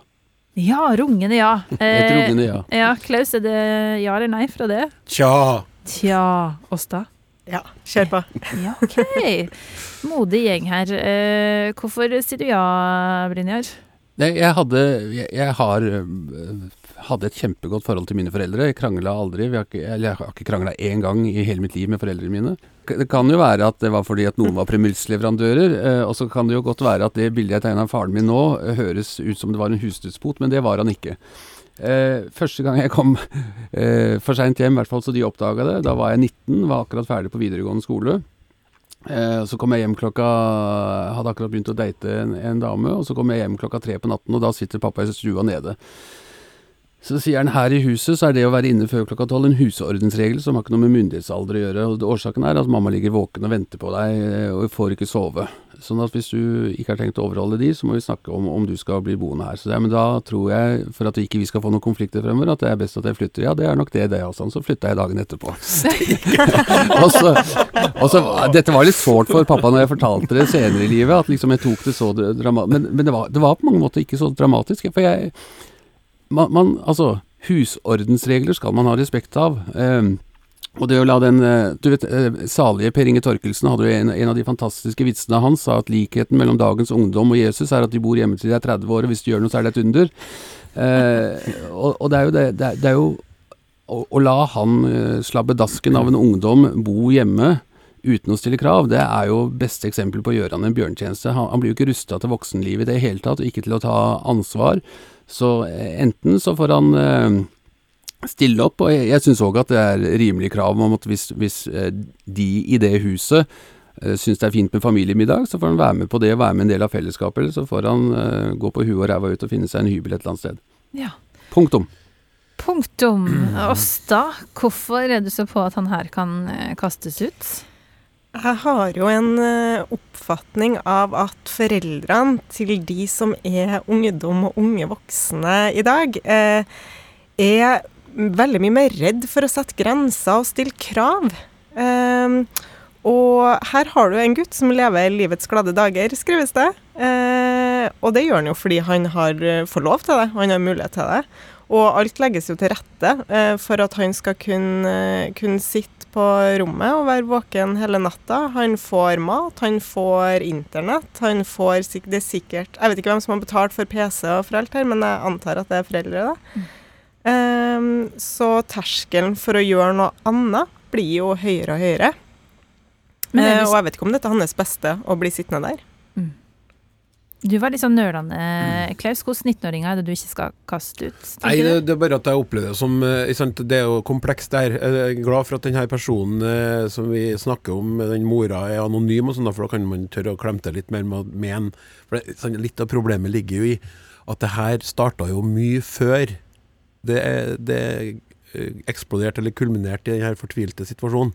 Ja, rungende ja. Et rungende ja. Eh, ja, Klaus, er det ja eller nei fra det? Tja. Tja. Åsta? Ja, kjør på. ja, ok. Modig gjeng her. Eh, hvorfor sier du ja, Brynjar? Jeg hadde Jeg, jeg har, eh, hadde et kjempegodt forhold til mine foreldre. Jeg krangla aldri. Har ikke, eller jeg har ikke krangla én gang i hele mitt liv med foreldrene mine. Det kan jo være at det var fordi at noen var premissleverandører, eh, og så kan det jo godt være at det bildet jeg tegna av faren min nå, høres ut som det var en husdyrspot, men det var han ikke. Eh, første gang jeg kom eh, for seint hjem, i hvert fall så de oppdaga det, da var jeg 19, var akkurat ferdig på videregående skole. Eh, så kom jeg hjem klokka Hadde akkurat begynt å date en, en, dame, og så kom jeg hjem klokka tre på natten, og da sitter pappa i stua nede. Så sier han her i huset så er det å være inne før klokka tolv en husordensregel som har ikke noe med myndighetsalder å gjøre. og Årsaken er at mamma ligger våken og venter på deg og får ikke sove. Sånn at hvis du ikke har tenkt å overholde de, så må vi snakke om om du skal bli boende her. Så det, men da tror jeg, for at vi ikke vi skal få noen konflikter fremover, at det er best at jeg flytter. Ja, det er nok det, det altså. Så flytta jeg dagen etterpå. og så, og så, dette var litt sårt for pappa når jeg fortalte det senere i livet, at liksom jeg tok det så dramatisk. Men, men det, var, det, var, på mange måter ikke så dramatisk. For jeg man, man, Altså, husordensregler skal man ha respekt av. Um, og det å la den eh, Du vet, eh, salige Per Inge Torkelsen hadde jo en, en, av de fantastiske vitsene hans, sa at likheten mellom dagens ungdom og Jesus er at de bor hjemme til de er 30 år, og hvis de gjør noe, så er det et under. Eh, og, og, det er jo det, det, er, det er jo å, å, la han uh, slabbe dasken av en ungdom bo hjemme uten å stille krav, det er jo beste eksempel på å gjøre han en bjørntjeneste. Han, han blir jo ikke rusta til voksenlivet i det hele tatt, og ikke til å ta ansvar. Så eh, enten så får han eh, stille opp, og jeg, jeg syns òg at det er rimelig krav om at hvis, hvis eh, de i det huset eh, syns det er fint med familiemiddag, så får han være med på det og være med en del av fellesskapet, eller så får han uh, gå på huet og ræva ut og finne seg en hybel et eller annet sted. Ja. Punktum. Punktum. Åsta, hvorfor er du så på at han her kan kastes ut? Jeg har jo en oppfatning av at foreldrene til de som er ungdom og unge voksne i dag, eh, er veldig mye mer redd for å sette grenser og stille krav. Um, og her har du en gutt som lever livets glade dager, skrives det. Eh, og det gjør han jo fordi han har eh, får lov til det, han har mulighet til det. Og alt legges jo til rette eh, for at han skal kunne, kunne sitte på rommet og være våken hele natta. Han får mat, han får internett, han får Det er sikkert Jeg vet ikke hvem som har betalt for PC og for alt her, men jeg antar at det er foreldre, da. Mm. Um, så terskelen for å gjøre noe annet blir jo høyere og høyere. Er Eh, og jeg vet ikke om dette er hans beste å bli sittende der. Du var litt sånn nølende, Klaus. Hvordan 19-åringer er det du ikke skal kaste ut? Nei, det, det er bare at jeg opplever det som eh, Det er jo komplekst der. Jeg er glad for at denne personen eh, som vi snakker om, den mora, er anonym, og sånn, for da kan man tørre å klemte litt mer med, med en. For det, sånn, Litt av problemet ligger jo i at det her starta jo mye før det, det eksploderte eller kulminerte i denne fortvilte situasjonen.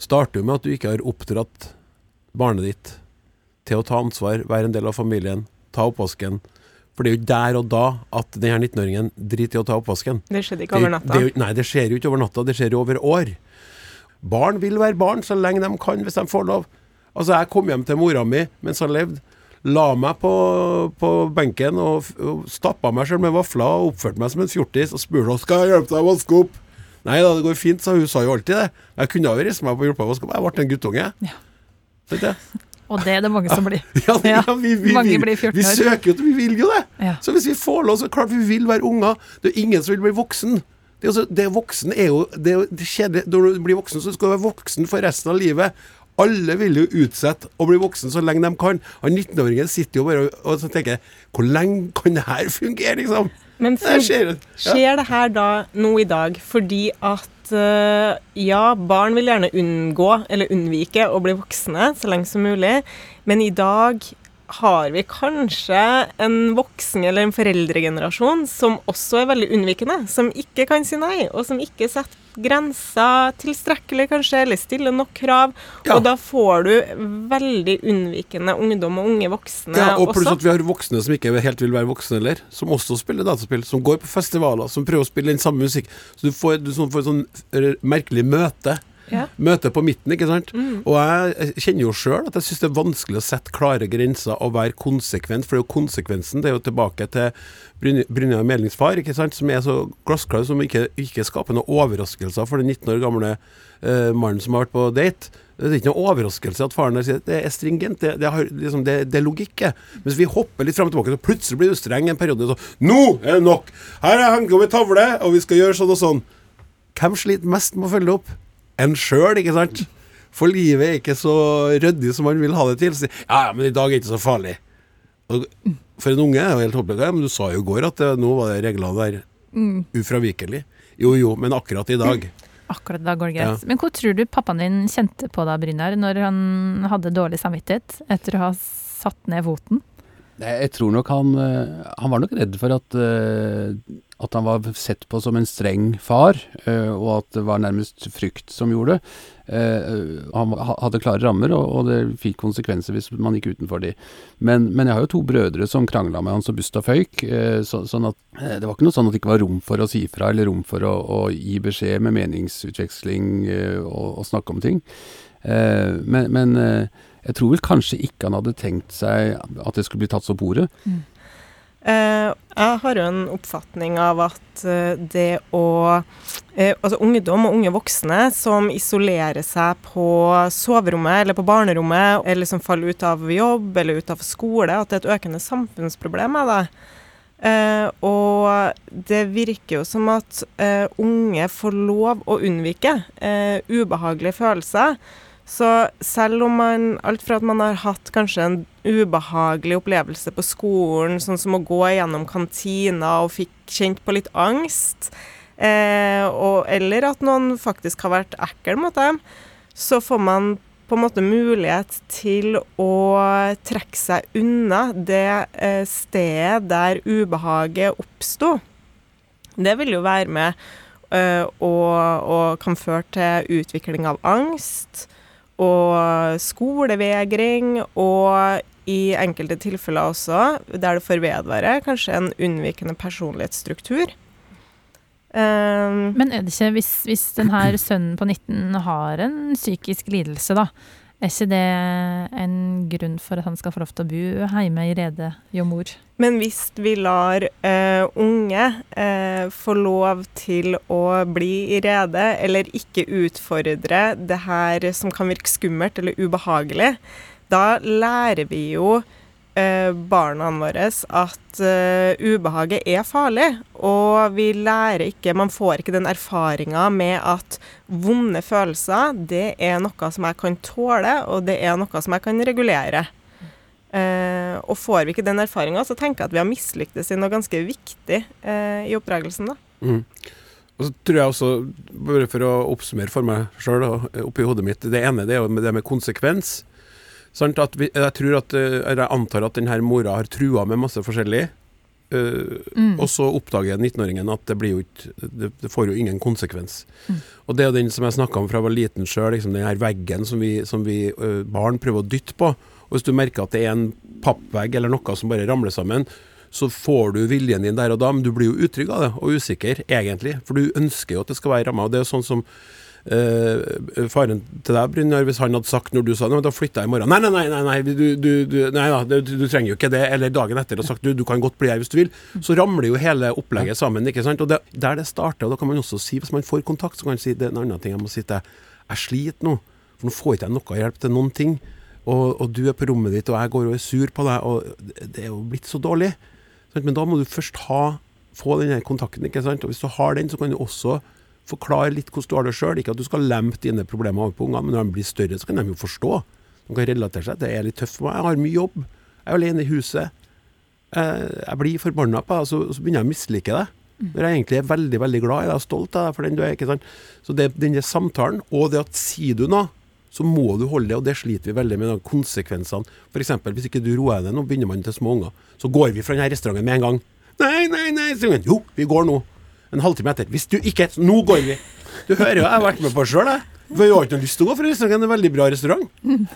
Starter jo med at du ikke har oppdratt barnet ditt til å ta ansvar, være en del av familien, ta oppvasken. For det er jo der og da at denne 19-åringen driter i å ta oppvasken. Det skjedde ikke over natta. Det, det, nei, det skjer jo ikke over natta, det skjer jo over år. Barn vil være barn så lenge de kan, hvis de får lov. Altså, jeg kom hjem til mora mi mens han levde. La meg på, på benken og, og stappa meg selv med vafler og oppførte meg som en fjortis og spurte om skal jeg hjelpe deg å vaske opp. Nei da, det går fint, sa hun. Sa jo alltid det. Jeg kunne ha reist meg opp og hjulpet å vaske opp. Jeg ble en guttunge. Ja. Det? Og det er det mange som blir. Ja, Ja, vi, vi, mange blir 14 vi søker jo til Vi vil jo det. Ja. Så hvis vi får lov, så klart vi vil være unger. Det er ingen som vil bli voksen. Det, er også, det voksen er jo det, er kjedelig. Når du blir voksen, så skal du være voksen for resten av livet. Alle vil jo utsette å bli voksen så lenge de kan. Han 19-åringen sitter jo bare og, og tenker Hvor lenge kan det her fungere, liksom? Men Det skjer. Ja. Skjer det her da nå i dag fordi at uh, ja, barn vil gjerne unngå eller unnvike å bli voksne så lenge som mulig, men i dag har vi kanskje en voksen eller en foreldregenerasjon som også er veldig unnvikende, som ikke kan si nei, og som ikke setter grenser tilstrekkelig, kanskje, eller stiller nok krav. Ja. Og da får du veldig unnvikende ungdom og unge voksne Ja, og pluss også. at vi har voksne som ikke helt vil være voksne heller, som også spiller dataspill, som går på festivaler, som prøver å spille den samme musikk. Så du får, du sånn- får et sånn eh, merkelig møte. Ja. Møte på midten, ikke sant. Mm. Og jeg kjenner jo sjøl at jeg syns det er vanskelig å sette klare grenser og være konsekvent, for det er jo konsekvensen. Det er jo tilbake til Bryn- Brynjar Melings far, ikke sant, som er så glassklar, som ikke, ikke skaper noen overraskelser for den 19 år gamle uh, mannen som har vært på date. Det er ikke noe overraskelse at faren der sier at det er stringent, det, det, har, liksom, det, det er logikk. Mens vi hopper litt fram og tilbake, så plutselig blir du streng en periode. Så, Nå er det nok! Her er hengt opp ei tavle, og vi skal gjøre sånn og sånn. Hvem sliter mest med å følge det opp? En sjøl, ikke sant? For livet er ikke så ryddig som man vil ha det til. Så, ja, ja, men i dag er det ikke så farlig. Og for en unge er det jo helt håpløst. Men du sa jo i går at det, nå var det reglene der ufravikelig. Jo jo, men akkurat i dag. Akkurat da går det greit. Men hvor tror du pappaen din kjente på da, Brynjar, når han hadde dårlig samvittighet etter å ha satt ned foten? Jeg tror nok han eh, Han var nok redd for at, eh, at han var sett på som en streng far, eh, og at det var nærmest frykt som gjorde det. Eh, Han hadde klare rammer, og, det fikk konsekvenser hvis man gikk utenfor de. Men, men jeg har jo to brødre som krangla med han så busta føyk, eh, så, sånn at det var ikke noe sånn at det ikke var rom for å si fra, eller rom for å, å gi beskjed med meningsutveksling og, og snakke om ting. Men men jeg tror vel kanskje ikke han hadde tenkt seg at det skulle bli tatt så på ordet. Eh, jeg har jo en oppfatning av at eh, det å eh, Altså ungdom og unge voksne som isolerer seg på soverommet eller på barnerommet, eller som faller ut av jobb eller ut av skole, at det er et økende samfunnsproblem Er det. Eh, og det virker jo som at eh, unge får lov å unnvike eh, ubehagelige følelser Så selv om man Alt fra at man har hatt kanskje en ubehagelig opplevelse på skolen, sånn som å gå gjennom kantina og fikk kjent på litt angst, eh, og, eller at noen faktisk har vært ekkel mot dem, så får man på en måte mulighet til å trekke seg unna det eh, stedet der ubehaget oppsto. Det vil jo være med eh, og, og, kan føre til utvikling av angst og skolevegring, og i enkelte tilfeller også, der det får vedvare, kanskje en unnvikende personlighetsstruktur. Um, Men er det ikke, hvis, hvis denne sønnen på 19 har en psykisk lidelse, da, er ikke det en grunn for at han skal få lov til å bo hjemme i rede hjå mor? Men hvis vi lar uh, unge uh, få lov til å bli i rede, eller ikke utfordre det her som kan virke skummelt eller ubehagelig, da lærer vi jo barna våre at uh, ubehaget er farlig. Og vi lærer ikke Man får ikke den erfaringa med at vonde følelser, det er noe som jeg kan tåle, og det er noe som jeg kan regulere. Uh, og får vi ikke den erfaringa, så tenker jeg at vi har mislyktes i noe ganske viktig uh, i oppdragelsen. da. Mm. Og så tror jeg også, bare for å oppsummere for meg sjøl oppi hodet mitt, det ene det er jo det med konsekvens. Sant? At vi, jeg, tror at, eh, jeg antar at denne mora har trua med masse forskjellig. Uh, mm. Og så oppdager 19-åringen at det, blir jo ikke, det, det, får jo ingen konsekvens. Mm. Og det er den som jeg snakka om fra jeg var liten sjøl, liksom den her veggen som vi, som vi uh, barn prøver å dytte på. Og Hvis du merker at det er en pappvegg eller noe som bare ramler sammen, så får du viljen din der og da, men du blir jo utrygg av det, og usikker, egentlig. For du ønsker jo at det skal være ramma. Og det er jo sånn som Uh, faren til deg, Brynjar, hvis han hadde sagt når du sa det, da flytter jeg i morgen Nei, nei, nei, nei, du, du, du, nei da, du, trenger jo ikke det. Eller dagen etter og sagt du, du kan godt bli her hvis du vil. Så ramler jo hele opplegget sammen. ikke sant? Og det, Der det starter, og da kan man også si, hvis man får kontakt, så kan man si det er en annen ting jeg må si til deg. Jeg sliter nå, for nå får ikke jeg noe hjelp til noen ting. Og, og, du er på rommet ditt, og jeg går og er sur på deg, og det er jo blitt så dårlig. Men da må du først ha, få den kontakten, ikke sant. Og hvis du har den, så kan du også Forklar litt hvordan du har det sjøl. Ikke at du skal lempe dine problemer over på ungene, men når de blir større, så kan de jo forstå. De kan relatere seg. Det er litt tøft for meg. Jeg har mye jobb. Jeg er alene i huset. Jeg blir forbanna på deg, så, så begynner jeg å mislike deg. Når jeg egentlig er veldig veldig glad i deg og stolt av deg for den du er. ikke sant? Så det, denne samtalen, og det at sier du noe, så må du holde det, og det sliter vi veldig med. konsekvensene. F.eks. hvis ikke du roer deg nå, begynner man til små unger, så går vi fra denne restauranten med en gang. Nei, nei, nei. Jo, vi går nå en halvtime etter. Hvis du ikke Nå går vi! Du hører jo, jeg har vært med på det sjøl, jeg. For jeg har ikke noe lyst til å gå, for restauranten er en veldig bra restaurant.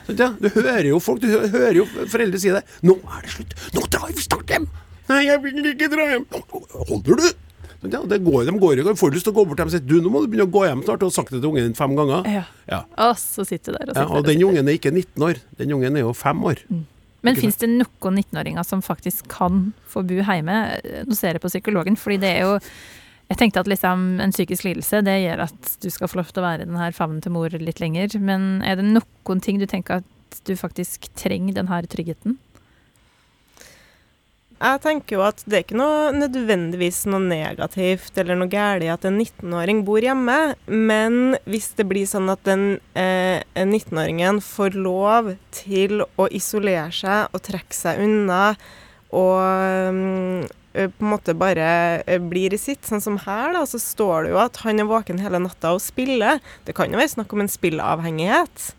Så, ja, du hører jo folk, du hører jo foreldre si det. 'Nå er det slutt! Nå drar vi snart hjem!' 'Nei, jeg vil ikke dra hjem.' Holder du? Ja, det går, de går jo, får lyst til å gå bort til dem og si 'du, nå må du begynne å gå hjem snart', og sagt det til ungen din fem ganger. Ja. ja. Og så sitter du der og sitter ja, Og den ungen er ikke 19 år, den ungen er jo fem år. Mm. Men fins det noen 19-åringer som faktisk kan få bo hjemme? Nå ser jeg på psykologen, fordi det er jo jeg tenkte at liksom en psykisk lidelse det gjør at du skal få lov til å være i denne favnen til mor litt lenger. Men er det noen ting du tenker at du faktisk trenger denne tryggheten? Jeg tenker jo at det er ikke noe nødvendigvis noe negativt eller noe galt at en 19-åring bor hjemme, men hvis det blir sånn at den eh, 19-åringen får lov til å isolere seg og trekke seg unna og Eh, på en måte bare eh, blir i sitt. Sånn som her, da, så står det jo at han er våken hele natta og spiller. Det kan jo være snakk om en spilleavhengighet.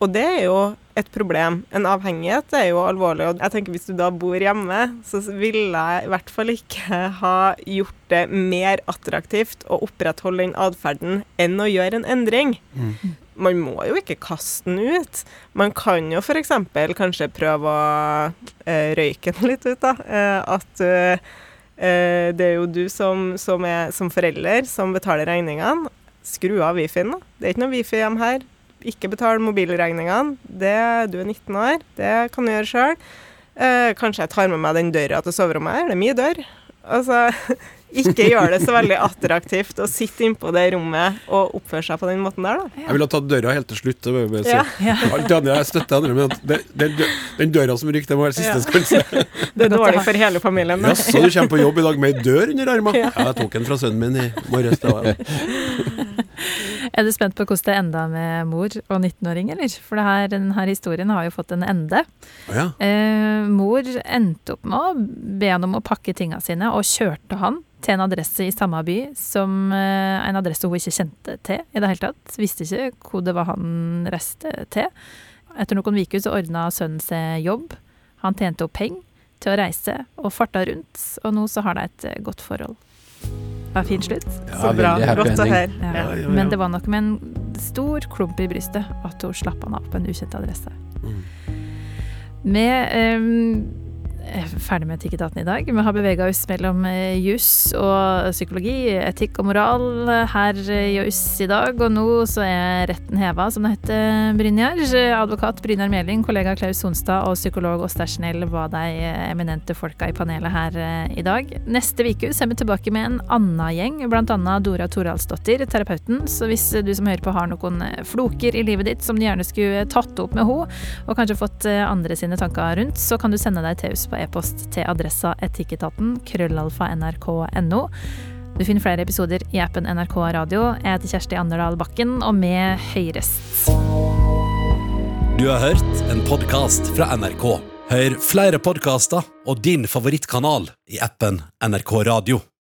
Og det er jo et problem. En avhengighet er jo alvorlig. Og jeg tenker hvis du da bor hjemme, så ville jeg i hvert fall ikke ha gjort det mer attraktivt å opprettholde den atferden enn å gjøre en endring. Mm man må jo ikke kaste den ut. Man kan jo f.eks. kanskje prøve å eh, røyke den litt ut, da. Eh, at eh, det er jo du som, som, er som forelder som betaler regningene. Skru av wifien, da. Det er ikke noe wifi hjemme her. Ikke betal mobilregningene. Det, du er 19 år, det kan du gjøre sjøl. Eh, kanskje jeg tar med meg den døra til soverommet her. Det er mye dør. Altså ikke gjør det så veldig attraktivt å sitte innpå det rommet og oppføre seg på den måten der, da. Jeg ville ha tatt døra helt til slutt. Det ja. Ja. andre, jeg støtter andre, men det, det, den døra som ryker, det må være siste skanse. Ja. Det er dårlig for hele familien. Da. Jaså, du kommer på jobb i dag med ei dør under armen? Ja. ja, jeg tok den fra sønnen min i morges. Er du spent på hvordan det enda med mor og 19-åring, eller? For det her, denne historien har jo fått en ende. Ja. Eh, mor endte opp med å be han om å pakke tinga sine, og kjørte han til en adresse i samme by som eh, en adresse hun ikke kjente til i det hele tatt. Visste ikke hvor det var han reiste til. Etter noen uker så ordna sønnen seg jobb. Han tjente opp penger til å reise, og farta rundt. Og nå så har de et eh, godt forhold. Det var fin slutt. Så bra. Godt å høre. Ja. Men det var nok med en stor klump i brystet at hun slapp han av på en ukjent adresse. Mm. Med ehm, er ferdig med Tikketaten i dag. Vi har bevega oss mellom eh, juss og psykologi, etikk og moral her i juss i dag. Og nå så er retten heva, som det heter, Brynjar. Advokat Brynjar Meling, kollega Klaus Sonstad og psykolog Åsta Schnell var de eminente folka i panelet her eh, i dag. Neste uke er vi tilbake med en annen gjeng, annet Dora Toralsdottir, terapeuten. Så hvis du som hører på har noen eh, floker i livet ditt som du gjerne skulle tatt opp med henne, og kanskje fått eh, andre sine tanker rundt, så kan du sende deg til oss på e-post til adressa etikketaten krøllalfa nrk.no. Du finner flere episoder i appen NRK Radio. Jeg heter Kjersti Anderdal Bakken, og med høyrest. Du har hørt en podkast fra NRK. Hør flere podkaster og din favorittkanal i appen NRK Radio.